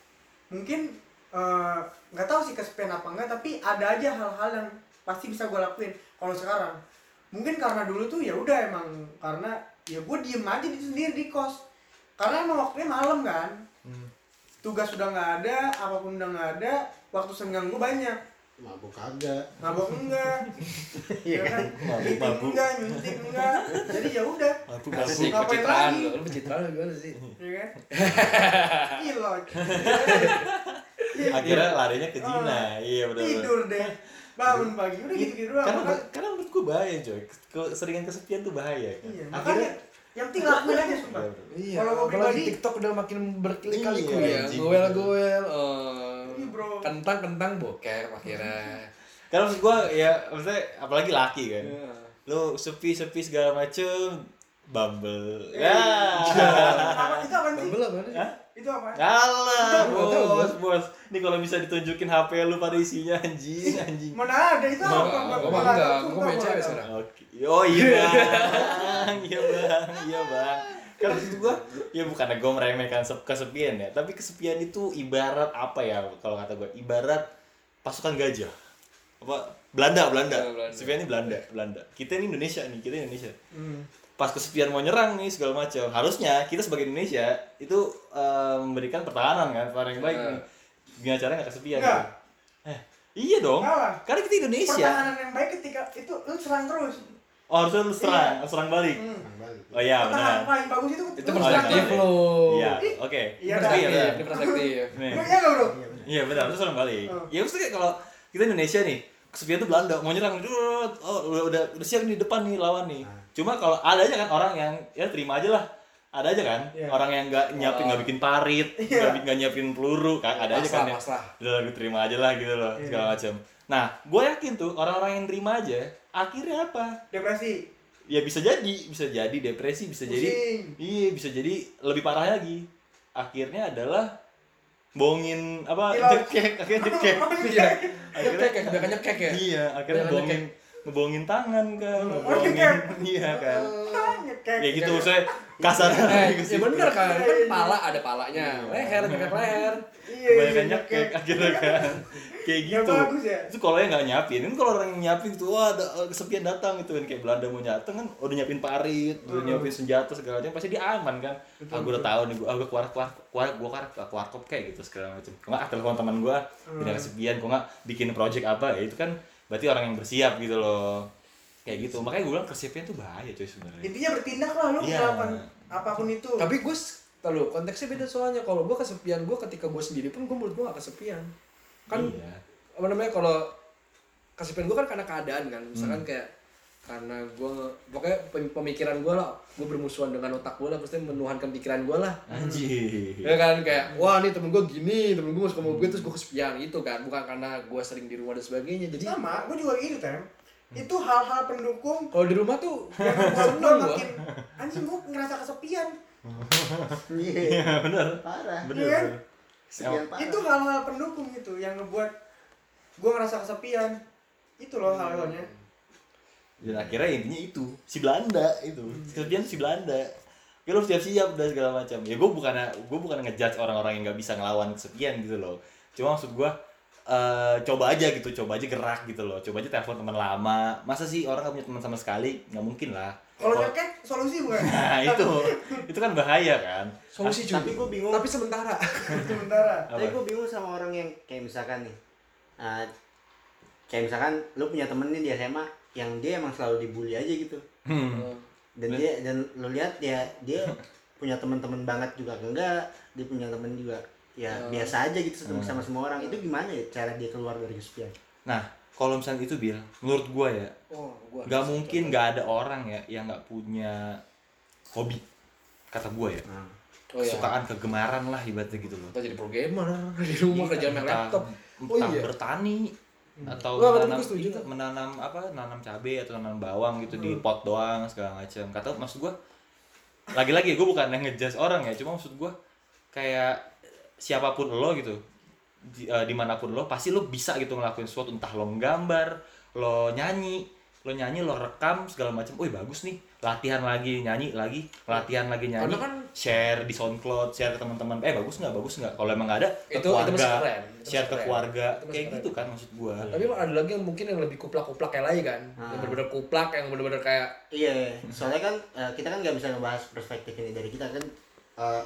mungkin eh, nggak tahu sih kesepian apa enggak tapi ada aja hal-hal yang pasti bisa gue lakuin. Kalau sekarang mungkin karena dulu tuh ya udah emang karena ya gue diem aja di sendiri di kos. Karena emang waktunya malam kan. Hmm. tugas sudah nggak ada apa pun udah nggak ada waktu senggang gue banyak mabuk kagak. Mabok enggak. (laughs) Iya ya kan? Mabuk, Meeting mabuk. enggak nyuntik enggak. Jadi ya udah. Mabuk, Asik, Ngapain pencitraan. lagi? lu. Lu pencitraan lu gimana sih? ya kan? (laughs) Ilot akhirnya larinya ke Cina. Iya benar tidur deh. Bangun pagi udah gitu gitu doang. karena karena menurut gue bahaya coy. Keseringan kesepian tuh bahaya kan? Iya akhirnya yang penting lakuin aja sumpah. Iya, Kalau gua apalagi pribadi- TikTok udah makin berkali-kali Iya, ya. anjing. Goel-goel, Iya, bro. kentang-kentang bokep akhirnya. (laughs) karena maksud gue ya maksudnya apalagi laki kan Iya. lo sepi sepi segala macem bumble Eh, ya apa itu apa sih Bumble apa nih? Hah? itu apa Alah, Nggak tahu, bos, bos. Ini kalau bisa ditunjukin HP lu pada isinya anjing, anjing. mana ada itu apa Gua- enggak, gua main cewek sekarang. Oke. Oh iya. bang, iya bang, iya bang. Kan maksud gua, ya bukannya gue meremehkan sep- kesepian ya, tapi kesepian itu ibarat apa ya? Kalau kata gue, ibarat pasukan gajah. Apa? Belanda, Belanda. Oh, Belanda. Kesepian ini Belanda, Belanda. Kita ini Indonesia nih, kita Indonesia. Hmm. Pas kesepian mau nyerang nih segala macam, harusnya kita sebagai Indonesia itu eh, memberikan pertahanan kan, pertahanan yang baik Nah. nih. Gimana caranya nggak kesepian? Enggak. gitu. Eh, iya dong. Salah. Karena kita Indonesia. Pertahanan yang baik ketika itu lu serang terus. Oh, harusnya lu serang, serang balik. Hmm. Bang balik. Oh iya, Pertahanan benar. paling bagus itu Itu serang perspektif lo. Iya, oke. Iya, iya. Ini perspektif. Iya bro? Iya. Iya benar, itu serang balik. Oh. Ya maksudnya kayak kalau kita Indonesia nih, kesepian tuh Belanda mau nyerang, oh udah, udah udah siap nih depan nih lawan nih. Ah. Cuma kalau ada aja kan orang yang ya terima aja lah. Ada aja kan Iya. orang yang nggak nyiapin nggak bikin parit, nggak Iya. nggak nyiapin peluru kan ada aja kan pasrah. udah terima aja lah gitu loh Iya. segala macam. Nah, gue yakin tuh orang-orang yang terima aja akhirnya apa? Depresi. Ya bisa jadi, bisa jadi depresi, bisa jadi Pusing. Iya bisa jadi lebih parah lagi. Akhirnya adalah bohongin apa cekek akhirnya cekek (laughs) Iya. akhirnya Nyekek ya, kebanyakan nyekek ya. iya akhirnya bohongin ngebohongin tangan kan Oh, ngebohongin iya kan Kayak gitu saya kasarnya Eh, ke ya situ. bener kan, Iya, kan iya. pala ada palanya, leher, nyekek leher. Iya, kebanyakan iya, nyekek akhirnya kan (laughs) kayak Ya gitu. bagus ya. itu kalau yang nggak nyiapin kan kalau orang yang nyiapin gitu wah ada eh, kesepian datang gitu kan. Kayak Belanda mau nyateng kan udah nyiapin parit udah Hmm. nyiapin senjata segala macam pasti dia aman kan. Ah gue udah tahu nih gue ah, gue keluar keluar keluar gue keluar keluar keluar kop kayak gitu segala macam. Kok nggak telepon teman gue Hmm. tidak kesepian kok nggak bikin project apa ya itu kan berarti orang yang bersiap gitu loh kayak gitu makanya gue bilang kesepian tuh bahaya coy sebenarnya Intinya bertindak lah lu Iya. melakukan apa pun itu. Tapi gue, tahu konteksnya beda soalnya. Kalau gue kesepian, gue ketika gue sendiri pun gue menurut gue gak kesepian. Kan iya. apa namanya kalau kesepian gue kan karena keadaan kan misalkan Hmm. kayak karena gue pokoknya pem- pemikiran gue lah gue bermusuhan dengan otak gue lah pasti menuhankan pikiran gue lah anjir ya kan kayak wah nih temen gue gini temen gue suka sama gue terus gue kesepian itu kan bukan karena gue sering di rumah dan sebagainya jadi sama, gue juga gitu tem. Itu hal-hal pendukung kalau di rumah tuh yang membuat (laughs) gue seneng makin anjing gue ngerasa kesepian. (laughs) Iya. iya benar Parah. benar Iya kan? benar. Sekian parah. Itu hal-hal pendukung gitu yang ngebuat gue ngerasa kesepian. Itu loh hal-halnya. dan akhirnya intinya itu si Belanda itu kesepian si Belanda ya lo siap-siap dan segala macam ya gue bukan gue bukan ngejudge orang-orang yang nggak bisa ngelawan kesepian gitu loh cuma maksud gue eh coba aja gitu coba aja gerak gitu loh. Coba aja telepon teman lama. Masa sih orang gak punya teman sama sekali? Nggak mungkin lah. Kalau nyekek solusi bukan? (laughs) nah itu. Itu kan bahaya kan. Solusi cuy. Tapi gue bingung. tapi sementara. (laughs) Sementara. Tapi gue bingung sama orang yang kayak misalkan nih, ah, kayak misalkan lu punya temen nih di SMA yang dia emang selalu dibully aja gitu. hmm. Dan dia dan lu lihat dia dia punya teman-teman banget juga. Enggak, dia punya temen juga ya biasa aja gitu ketemu sama semua orang. Itu gimana ya cara dia keluar dari kesepian? nah kalau misalnya itu bil menurut gue ya oh mungkin nggak ada orang ya yang nggak punya hobi kata gue ya. Nah, oh iya. Kesukaan kegemaran lah ibaratnya gitu loh. Kita jadi pro gamer (laughs) di rumah kerja main entah, laptop. oh iya. bertani atau Wah, menanam setuju iya, menanam apa nanam cabai atau nanam bawang gitu di pot doang segala macam. Kata maksud gue lagi-lagi gue bukan yang ngejudge orang ya cuma maksud gue kayak siapa pun lo gitu di, eh, di mana pun lo pasti lo bisa gitu ngelakuin sesuatu entah lo nggambar lo nyanyi lo nyanyi lo rekam segala macam, wih bagus nih latihan lagi nyanyi lagi latihan lagi nyanyi Karena kan- share di SoundCloud share ke teman-teman eh bagus nggak bagus nggak kalau emang nggak ada ke Itu- itu keluarga masih keren. Itu share masih ke keren. keluarga Itu kayak keren. gitu kan maksud gua Tapi emang ada lagi yang mungkin yang lebih kuplak-kuplak kayak lain kan. Yang Ah. bener-bener kuplak, yang bener-bener kayak Iya, soalnya kan eh, kita kan nggak bisa ngebahas perspektif ini dari kita kan. eh,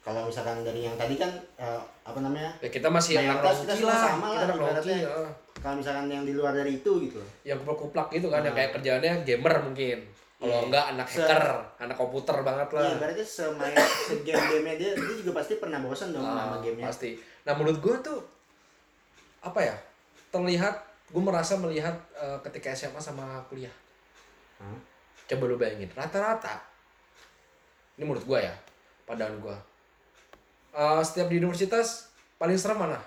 kalau misalkan dari yang tadi kan eh, apa namanya? ya kita masih yang anak kita semua lah. sama Kita lah ibaratnya. ya. Kalau misalkan yang di luar dari itu gitu. Yang kuplak-kuplak gitu kan, yang Ah. kayak kerjaannya gamer mungkin. Kalau Iya. enggak anak Se- hacker, anak komputer banget lah. Iya, berarti semain (coughs) segame game dia, dia juga pasti pernah bosan dong Ah, sama gamenya. Pasti. Nah menurut gue tuh apa ya? Terlihat, gue merasa melihat eh, ketika SMA sama kuliah. Hah? Coba lu bayangin, rata-rata. Ini menurut gue ya, pandangan gue. Eh, setiap di universitas paling serem mana?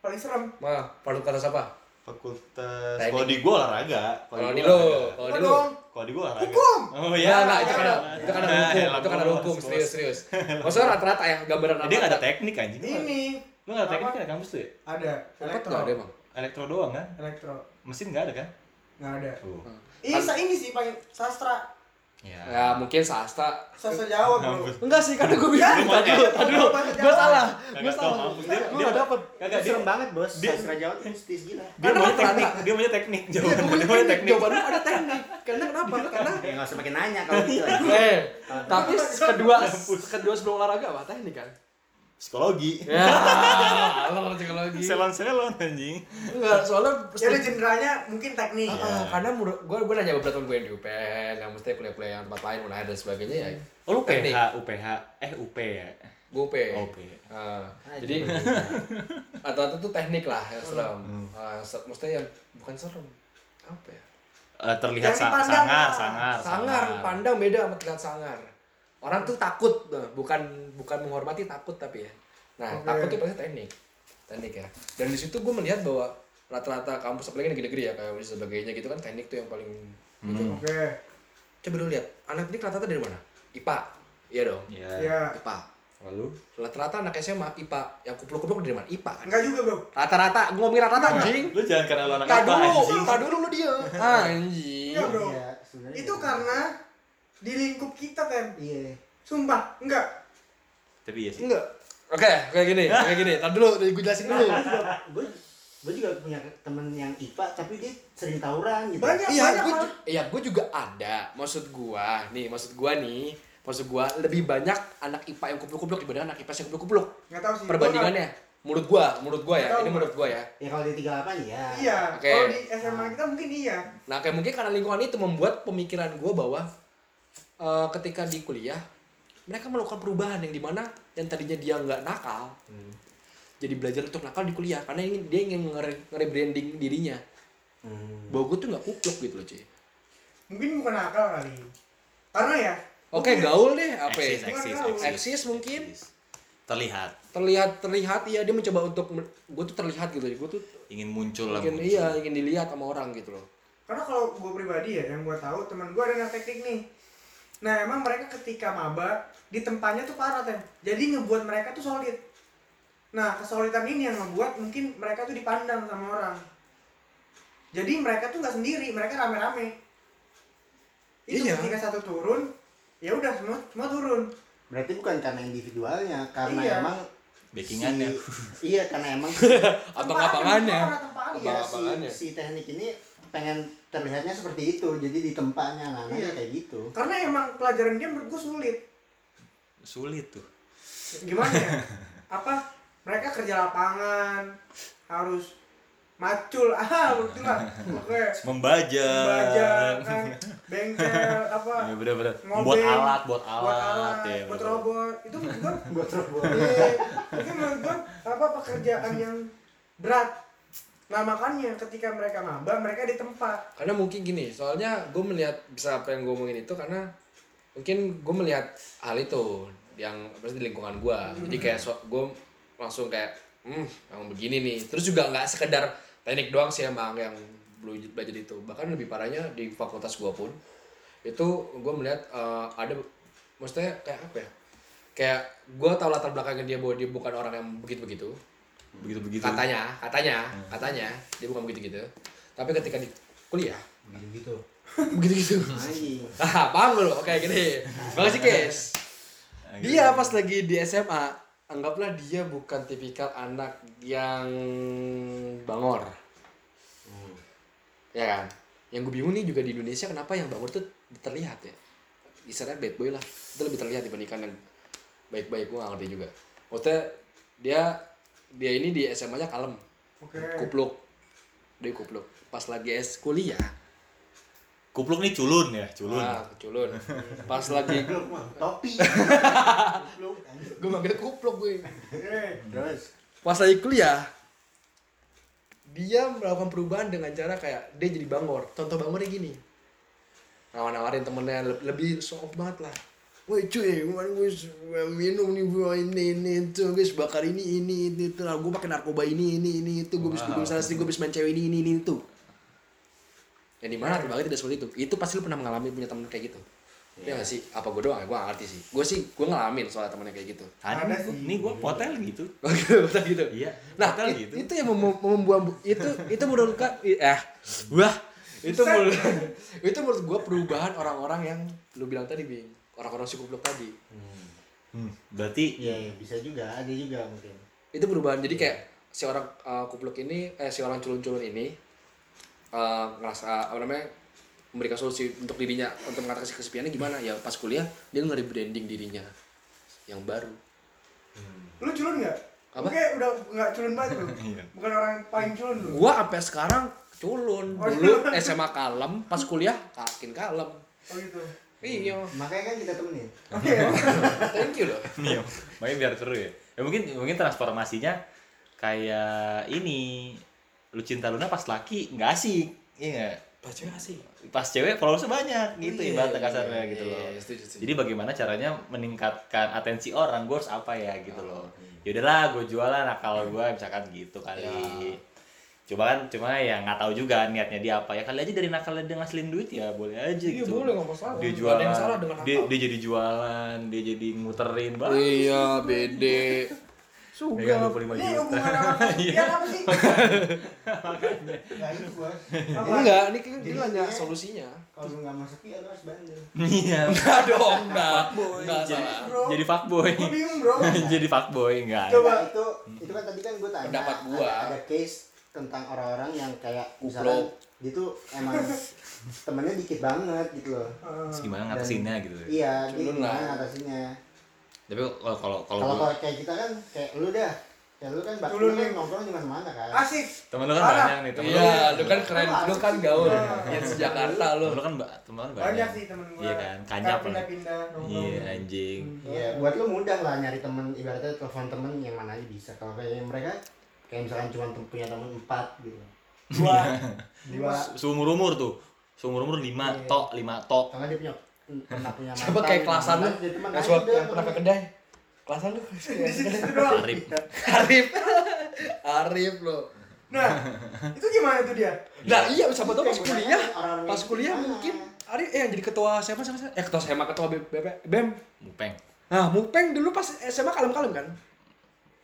paling serem Mah, fakultas apa? fakultas Teknik. kalau di gua olahraga Kalau di gua lo, olahraga. kalau apa di lo. kalau di gua olahraga Hukum. oh Ya, iya enggak, itu karena itu karena (laughs) hukum, Elah, itu karena hukum, serius, serius. (laughs) Maksudnya rata-rata ya, gambaran dia nggak ada teknik anjing ini lu nggak ada teknik Apa? kan di kampus tuh ya ada elektro ada emang? elektro doang kan elektro mesin nggak ada kan nggak ada tuh ini ini sih paling sastra Ya. Ya mungkin sastra. Sosok jawab bro. Enggak sih, karena gue bilang Ya, tadi tadi Gue Jawa. salah, gue salah. Dia- Gue dia- gak dapet. Kagak serem banget bos dia- sastra Jawa mistis gila dia apa? teknik, dia maunya teknik. Iya, Jawaban dia maunya teknik. Jawaban lu ada teknik. Karena kenapa? Karena ya nggak usah pakai nanya kalau gitu Eh, tapi kedua kedua sebelum olahraga apa teknik kan? Psikologi. Ya, (laughs) lo psikologi. Selon-selon anjing. Enggak, soalnya Ya udah jenderalnya mungkin teknik. Ah, karena menurut gue gue nanya beberapa temen gue yang di UPN yang mesti kuliah-kuliah yang tempat lain UNAIR dan sebagainya ya Oh lu Teknik. PH, UPH, eh UP ya. gue UP Oh, UP. Ah, Ah, jadi (laughs) atau itu teknik lah yang serem Ah, se- maksudnya yang bukan serem apa ya Eh, terlihat sa- sangar, lah. sangar, sangar pandang beda sama terlihat sangar orang tuh takut nah, bukan bukan menghormati takut tapi ya nah Oke. takut itu pasti teknik teknik ya dan di situ gue melihat bahwa rata-rata kampus apalagi negeri-negeri ya kayak dan sebagainya gitu kan teknik tuh yang paling gitu. Hmm. Oke. coba lu lihat anak teknik rata-rata dari mana IPA iya dong Iya. Ya. IPA Lalu rata-rata anak SMA IPA yang kupluk-kupluk dari mana IPA kan Enggak juga bro. rata-rata gue ngomongin rata-rata anjing lu jangan karena lu anak Tak apa dulu, anjing. tak dulu lu dia. Anjing. Enggak bro. Iya, sebenarnya Itu gitu. karena di lingkup kita tem. iya Sumpah, enggak. Tapi iya sih. Enggak. Oke, kayak gini, kayak gini. Tar dulu, gue jelasin dulu. gue gue juga punya temen yang IPA tapi dia sering tawuran gitu Banyak. Iya, banyak, gue Bang. iya, gue juga ada. Maksud gua, nih, maksud gua nih, maksud gua lebih banyak anak IPA yang kupluk-kupluk dibanding anak IPS yang kupluk-kupluk. Enggak tahu sih. Perbandingannya, menurut gua, menurut gua ya, Tahu, ini menurut gua ya. ya kalau di 38 ya Iya. Oke. Kalau di SMA kita mungkin iya. Nah, kayak mungkin karena lingkungan itu membuat pemikiran gua bahwa eh, ketika di kuliah mereka melakukan perubahan yang di mana yang tadinya dia nggak nakal jadi belajar untuk nakal di kuliah karena ingin dia ingin nge- nge-rebranding dirinya Hmm. bahwa gue tuh nggak kupluk gitu loh cuy Mungkin bukan akal kali. Karena ya. oke mungkin- gaul deh apa ya? Eksis, eksis, eksis. eksis mungkin Terlihat terlihat terlihat iya dia mencoba untuk gue tuh terlihat gitu gue tuh ingin muncul lah. ingin muncul. iya ingin dilihat sama orang gitu loh Karena kalau gue pribadi ya, yang gue tahu teman gue ada teknik nih. Nah emang mereka ketika maba di tempatnya tuh parah tem. Jadi ngebuat mereka tuh solid. Nah kesolidan ini yang ngebuat mungkin mereka tuh dipandang sama orang. Jadi mereka tuh nggak sendiri, mereka rame-rame. Itu Iya. ketika satu turun, ya udah semua semua turun. berarti bukan karena individualnya karena Iya. emang Backingannya. si- iya karena emang (laughs) Karena tempatnya. iya, si teknik ini pengen terlihatnya seperti itu jadi di tempatnya nah Iya. kayak gitu Karena emang pelajaran dia menurut gue sulit. Sulit tuh. Gimana ya? (laughs) Apa? Mereka kerja lapangan harus macul ah betul lah oke Membajak. baja kan bengkel apa Iya bener-bener. Ngobeng, Buat alat, buat alat, buat alat ya. buat betul. robot itu menurut gua (laughs) buat robot itu menurut gua apa pekerjaan yang berat nah makanya ketika mereka maba mereka di tempat. Karena mungkin gini soalnya gue melihat bisa apa yang gue omongin itu karena mungkin gue melihat hal itu yang di lingkungan gue jadi kayak so, gue langsung kayak hmm emang begini nih. Terus juga nggak sekedar teknik doang sih emang yang belajar itu. Bahkan lebih parahnya di fakultas gue pun itu gue melihat eh, ada maksudnya kayak apa ya? Kayak gue tahu latar belakangnya dia bahwa dia bukan orang yang begitu begitu Begitu-begitu. katanya katanya katanya dia bukan begitu gitu tapi ketika di kuliah. Gitu gitu (laughs) begitu gitu ah paham lu oke gini. Makasih kes dia pas lagi di SMA anggaplah dia bukan tipikal anak yang bangor. Ya kan? Yang gue bingung nih juga di Indonesia kenapa yang bangor tuh terlihat ya? Istilahnya bad boy lah. Itu lebih terlihat dibandingkan yang baik-baik gue gak ngerti juga. Maksudnya dia dia ini di SMA nya kalem. Oke. Kupluk. Dia kupluk. Pas lagi es kuliah. Kupluk nih culun ya, culun. ah culun. (laughs) Pas lagi topi. (laughs) Gue manggil kupluk gue. Terus? Pas lagi kuliah dia melakukan perubahan dengan cara kayak dia jadi bangor. Contoh bangornya gini. Nawar-nawarin temennya le- lebih soft banget lah Woi cuy, kemarin gue minum nih gue ini ini itu guys bakar ini ini itu itu. Lah gue pakai narkoba ini ini ini itu. Gue bisa gue misalnya sering gue bisa main cewek ini ini ini itu. Yang di mana terbagi tidak seperti itu. Itu pasti lu pernah mengalami punya temen kayak gitu? Ya nggak sih? Apa gue doang? Gue gak ngerti sih. Gue sih gue ngalamin soal temennya kayak gitu. Ada, sih. nih gua potel gitu. Oh gitu, (laughs) betul gitu. Iya, Nah, hotel it- gitu. itu yang mem- membuat itu itu menurut Kak eh wah itu menurut (laughs) itu menurut gue perubahan orang-orang yang lu bilang tadi bing orang-orang si goblok tadi Hmm, berarti Iya, iya, bisa juga, ada juga mungkin. itu perubahan jadi kayak si orang uh, kupluk ini eh si orang culun-culun ini uh, ngerasa apa namanya memberikan solusi untuk dirinya untuk mengatasi kesepiannya gimana ya pas kuliah dia nggak rebranding dirinya yang baru Lu culun nggak? Apa? Oke, udah nggak culun banget lu. (laughs) Iya. Bukan orang paling culun lu. gua sampai sekarang culun Oh, dulu SMA kalem pas kuliah makin kalem Oh gitu. Iya Makanya kan kita temenin. Oke. ya. thank you loh Nih, makanya biar seru ya. Ya mungkin mungkin transformasinya kayak ini. Lu cinta Luna pas laki nggak asik. Iya nggak? pas cewek sih Pas cewek followersnya banyak gitu Iya, ibaratnya iya, kasarnya iya, gitu iya, loh. iya, setuju, setuju. Jadi bagaimana caranya meningkatkan atensi orang, gue harus apa ya gitu loh. Ya udahlah, gue jualan akal gue misalkan gitu kali. Ya. Coba kan, cuma ya nggak tahu juga niatnya dia apa ya. Kali aja dari nakalnya dia ngasilin duit ya boleh aja Iya, gitu. boleh, nggak masalah. Dia jualan, ada yang salah dengan dia, nakal. dia jadi jualan, dia jadi muterin banget. iya bede suga 25 Ini juta. hubungan sama (laughs) kesepian apa sih? (laughs) Nah enggak ini kan dia nanya solusinya Kalau lu nggak masuk ya lu harus bandel. Iya. enggak dong enggak enggak jadi, salah jadi fuckboy. Gue bingung bro. jadi fuckboy (laughs) enggak. Coba. Itu itu kan tadi kan gue tanya. Pendapat gua. Ada case tentang orang-orang yang kayak dia tuh emang (laughs) temennya dikit banget gitu loh. Terus gimana ngatasinnya gitu. Iya, dia Culun gimana ngatasinnya. Tapi kalau kalau kalau Kalau gua- kayak kita kan kayak lu dah. Ya lu kan bakal lu nih. nongkrong di mana-mana kan. Asik. temen lu kan Parah. banyak nih, temen iya lu. lu kan keren lu kan gaul Iya. yang Jakarta lu lu kan ba- temen lu banyak. Banyak sih temen gue. Iya kan, kanyap lah. pindah-pindah. nongkrong. Iya anjing. Iya, buat lu mudah lah nyari temen ibaratnya telepon temen yang mana aja bisa. Kalau kayak mereka kayak misalkan cuma punya temen empat gitu. Dua. Dua. Seumur umur tuh. Seumur umur lima Iya. tok, lima tok. Karena dia punya pernah punya coba mantan, kayak kelasan lu teman yang pernah ke kedai kelasan lu Di situ doang. Arif. Arif Arif lo Nah, itu gimana tuh dia? nah iya siapa tau pas kuliah pas kuliah mungkin Arif eh yang jadi ketua siapa siapa siapa? eh ketua SMA ketua B- B- BEM Mupeng. nah Mupeng dulu pas SMA kalem-kalem kan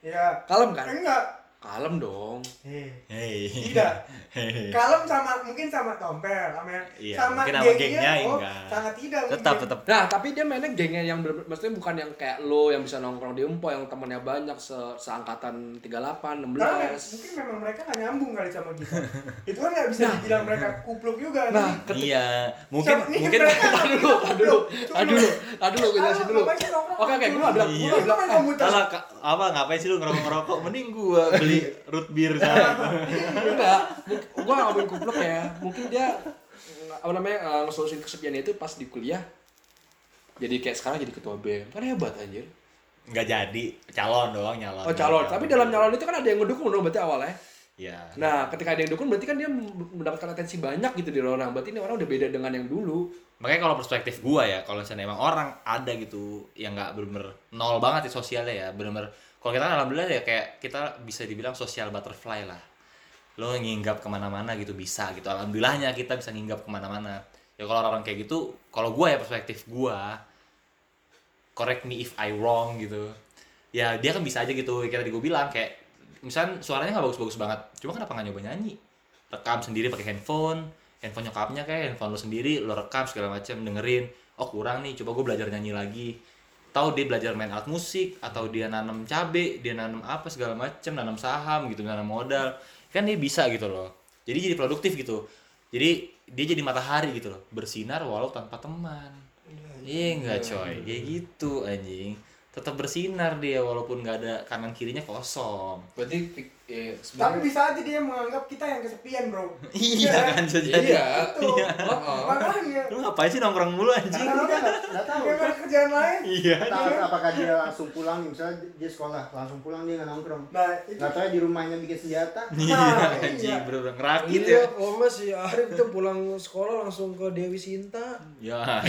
Ya. kalem kan Enggak. Kalem dong Hei. Hei. Tidak. (laughs) Hei. Kalem sama mungkin sama Tompel, sama Iya, sama mungkin sama gengnya oh, enggak. sangat tidak Tetap mungkin. tetap. Nah, tapi dia mainnya gengnya yang bener maksudnya bukan yang kayak lo yang bisa nongkrong di Empo yang temennya banyak se seangkatan 38, 16. Karena mungkin memang mereka gak nyambung kali sama kita. (laughs) Itu kan gak bisa Nah. dibilang mereka kupluk juga. Nah, nih. Iya, mungkin Siapa- nih mungkin mereka Aduh dulu, aduh dulu, aduh dulu, aduh dulu, gue jelasin dulu. Oke, oke, gue bilang, gue bilang, eh, apa ngapain sih lu ngerokok-ngerokok? Mending gua beli root beer sana. (laughs) enggak, gue gak ngomongin kupluk ya, mungkin dia apa namanya eh, ngesolusin kesepian itu pas di kuliah. Jadi kayak sekarang jadi ketua BEM. Kan hebat anjir. Enggak jadi, calon doang nyalon. oh calon. Tapi dalam nyalon itu kan ada yang ngedukung dong berarti awalnya. Iya. nah ketika ada yang dukung berarti kan dia mendapatkan atensi banyak gitu di orang. Berarti ini orang udah beda dengan yang dulu. Makanya kalau perspektif gua ya, kalau misalnya emang orang ada gitu yang nggak bener nol banget di sosialnya ya, bener-bener kalau kita kan alhamdulillah ya kayak kita bisa dibilang sosial butterfly lah. Lo nginggap ke mana-mana gitu bisa gitu. Alhamdulillahnya kita bisa nginggap ke mana-mana. Ya kalau orang kayak gitu, kalau gua ya perspektif gua, correct me if I wrong gitu. Ya dia kan bisa aja gitu, kayak tadi gue bilang kayak misalnya suaranya nggak bagus-bagus banget, cuma kenapa nggak nyoba nyanyi? Rekam sendiri pakai handphone, handphone nyokapnya kayak handphone lo sendiri, lo rekam segala macam, dengerin. Oh kurang nih, coba gue belajar nyanyi lagi. Tahu dia belajar main alat musik, atau dia nanam cabe, dia nanam apa segala macam, nanam saham gitu, nanam modal. Kan dia bisa gitu loh. Jadi jadi produktif gitu. Jadi dia jadi matahari gitu loh, bersinar walau tanpa teman. Iya enggak coy, kayak gitu anjing. Tetap bersinar dia walaupun nggak ada kanan kirinya kosong. berarti eh, Tapi sebenarnya bisa aja dia menganggap kita yang kesepian, Bro. Iya kan bisa jadi. iya Itu. Oh. Makanya. Lu ngapain sih nongkrong mulu anjing? Karena kita nggak tahu. Dia nggak ada kerjaan lain. Iya. Tahu apakah dia langsung pulang nih, misalnya dia sekolah langsung pulang dia nggak nongkrong. Nah, itu Nggak tahu ya di rumahnya bikin senjata. (laughs) Iya Nah, anjing, iya. bener-bener ngerakit Iya, ya. oh mas si Arif tuh pulang sekolah langsung ke Dewi Sinta. Ya,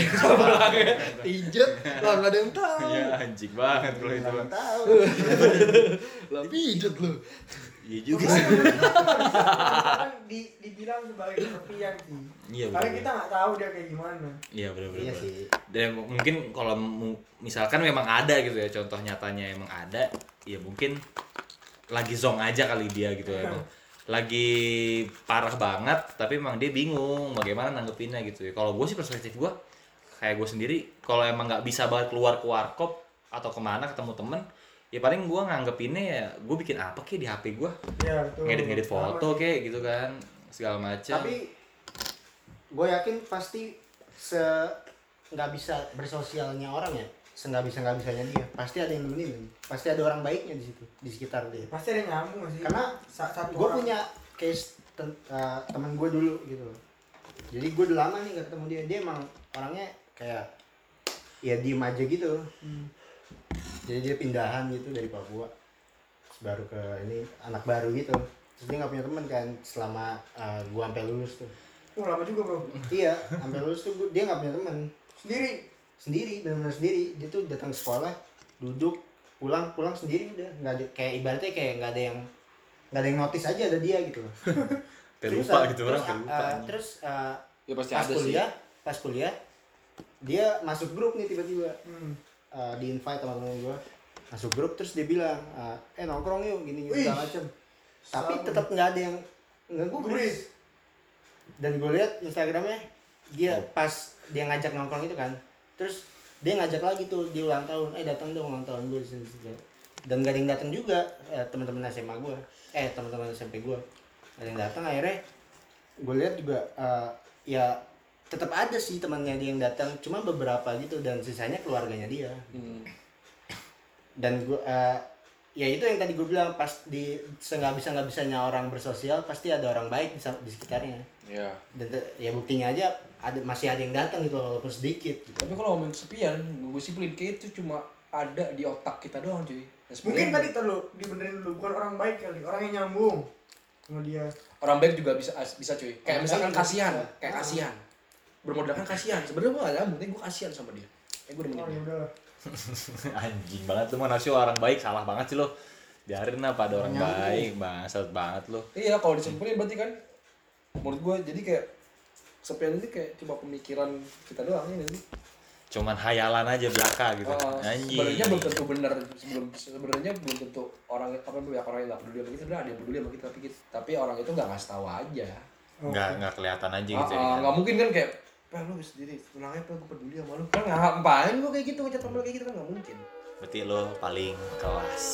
Pijet, lah nggak ada yang tahu. ya anjing banget kalau itu. Tahu. Lah pijet lu. Iya juga sih. kan di, dibilang sebagai kesepian sih. Iya Karena kita nggak tahu dia kayak gimana. Iya bener-bener. Iya sih. Dan mungkin kalau misalkan memang ada gitu ya contoh nyatanya emang ada, ya mungkin lagi zong aja kali dia gitu ya emang. lagi parah banget tapi emang dia bingung bagaimana nanggepinnya gitu ya kalau gue sih perspektif gue kayak gue sendiri kalau emang nggak bisa banget keluar ke warkop atau ke mana ketemu temen ya paling gue nganggepinnya ya gue bikin apa kek di hp gue Iya, betul. ngedit ngedit foto kek gitu kan segala macam tapi gue yakin pasti se nggak bisa bersosialnya orang ya. Se nggak bisa nggak bisanya dia. Pasti ada yang nemenin. Pasti ada orang baiknya di situ di sekitar dia. Pasti ada yang nyambung sih. karena gue punya case ten- uh, teman gue dulu gitu. Jadi gue udah lama nih gak ketemu dia. Dia emang orangnya kayak ya diem aja gitu. Hmm. Jadi dia pindahan gitu dari Papua. Terus baru ke ini anak baru gitu. Terus dia nggak punya teman kan selama uh, gue sampai lulus tuh. Oh, lama juga, Bro. iya sampai lulus tuh gua- dia nggak punya teman Sendiri. sendiri benar-benar sendiri. Dia tuh datang sekolah duduk pulang pulang sendiri udah. Nggak ada kayak ibaratnya kayak nggak ada yang nggak ada yang notice aja ada dia gitu loh. (laughs) Terus, terlupa uh, gitu orang terus, terlupa uh, terus uh, Ya pasti pas ada sih. kuliah pas kuliah dia masuk grup nih tiba-tiba. Hmm. Uh, di invite teman-teman gue masuk grup terus dia bilang uh, eh nongkrong yuk gini Wih. segala macem. Tapi tetap nggak ada yang nggak gue dan gue lihat instagramnya dia pas dia ngajak nongkrong itu kan terus dia ngajak lagi tuh di ulang tahun eh datang dong ulang tahun gue di sini sini. dan gak ada yang datang juga eh, teman-teman SMA gue eh teman-teman SMP gue ada yang datang akhirnya gue lihat juga eh, ya tetap ada sih temannya dia yang datang cuma beberapa gitu dan sisanya keluarganya dia Hmm. dan gue eh, ya itu yang tadi gue bilang pas di nggak bisa nggak bisanya orang bersosial pasti ada orang baik di, di sekitarnya Ya. dan te- ya buktinya aja ada masih ada yang datang gitu walaupun sedikit gitu. Tapi kalau ngomongin kesepian, gue simpulin kayak itu cuma ada di otak kita doang cuy. Nah, Mungkin tadi terlalu dibenerin dulu bukan orang baik kali, orang yang nyambung sama dia. orang baik juga bisa bisa cuy. Kayak Orang misalkan kasihan, kayak Ah. kasihan. Bermodalkan kasihan. Sebenarnya gue gak nyambung, tapi gue kasihan sama dia. Eh gue Oh ya dia. udahlah. (laughs) anjing banget lu mana sih orang baik salah banget sih lo biarin lah pada orang Nyambung. baik bangsat banget lo Iya, kalau disimpulin berarti kan menurut gue jadi kayak kesepian itu kayak cuma pemikiran kita doang ini sih. cuman hayalan aja belaka gitu Oh, anjing sebenarnya belum tentu benar sebelum sebenarnya belum tentu orang apa ya orang yang nggak peduli sama kita sebenarnya ada yang peduli sama kita tapi tapi orang itu nggak ngasih tahu aja nggak nggak kelihatan aja gitu Ah, ya ah, nggak mungkin kan kayak Pak lu sendiri. Tenang aja Pak gue peduli sama lu. Kan ngapain gue kayak gitu? Ngechat sama lu kayak gitu kan nggak mungkin. Berarti lo paling kelas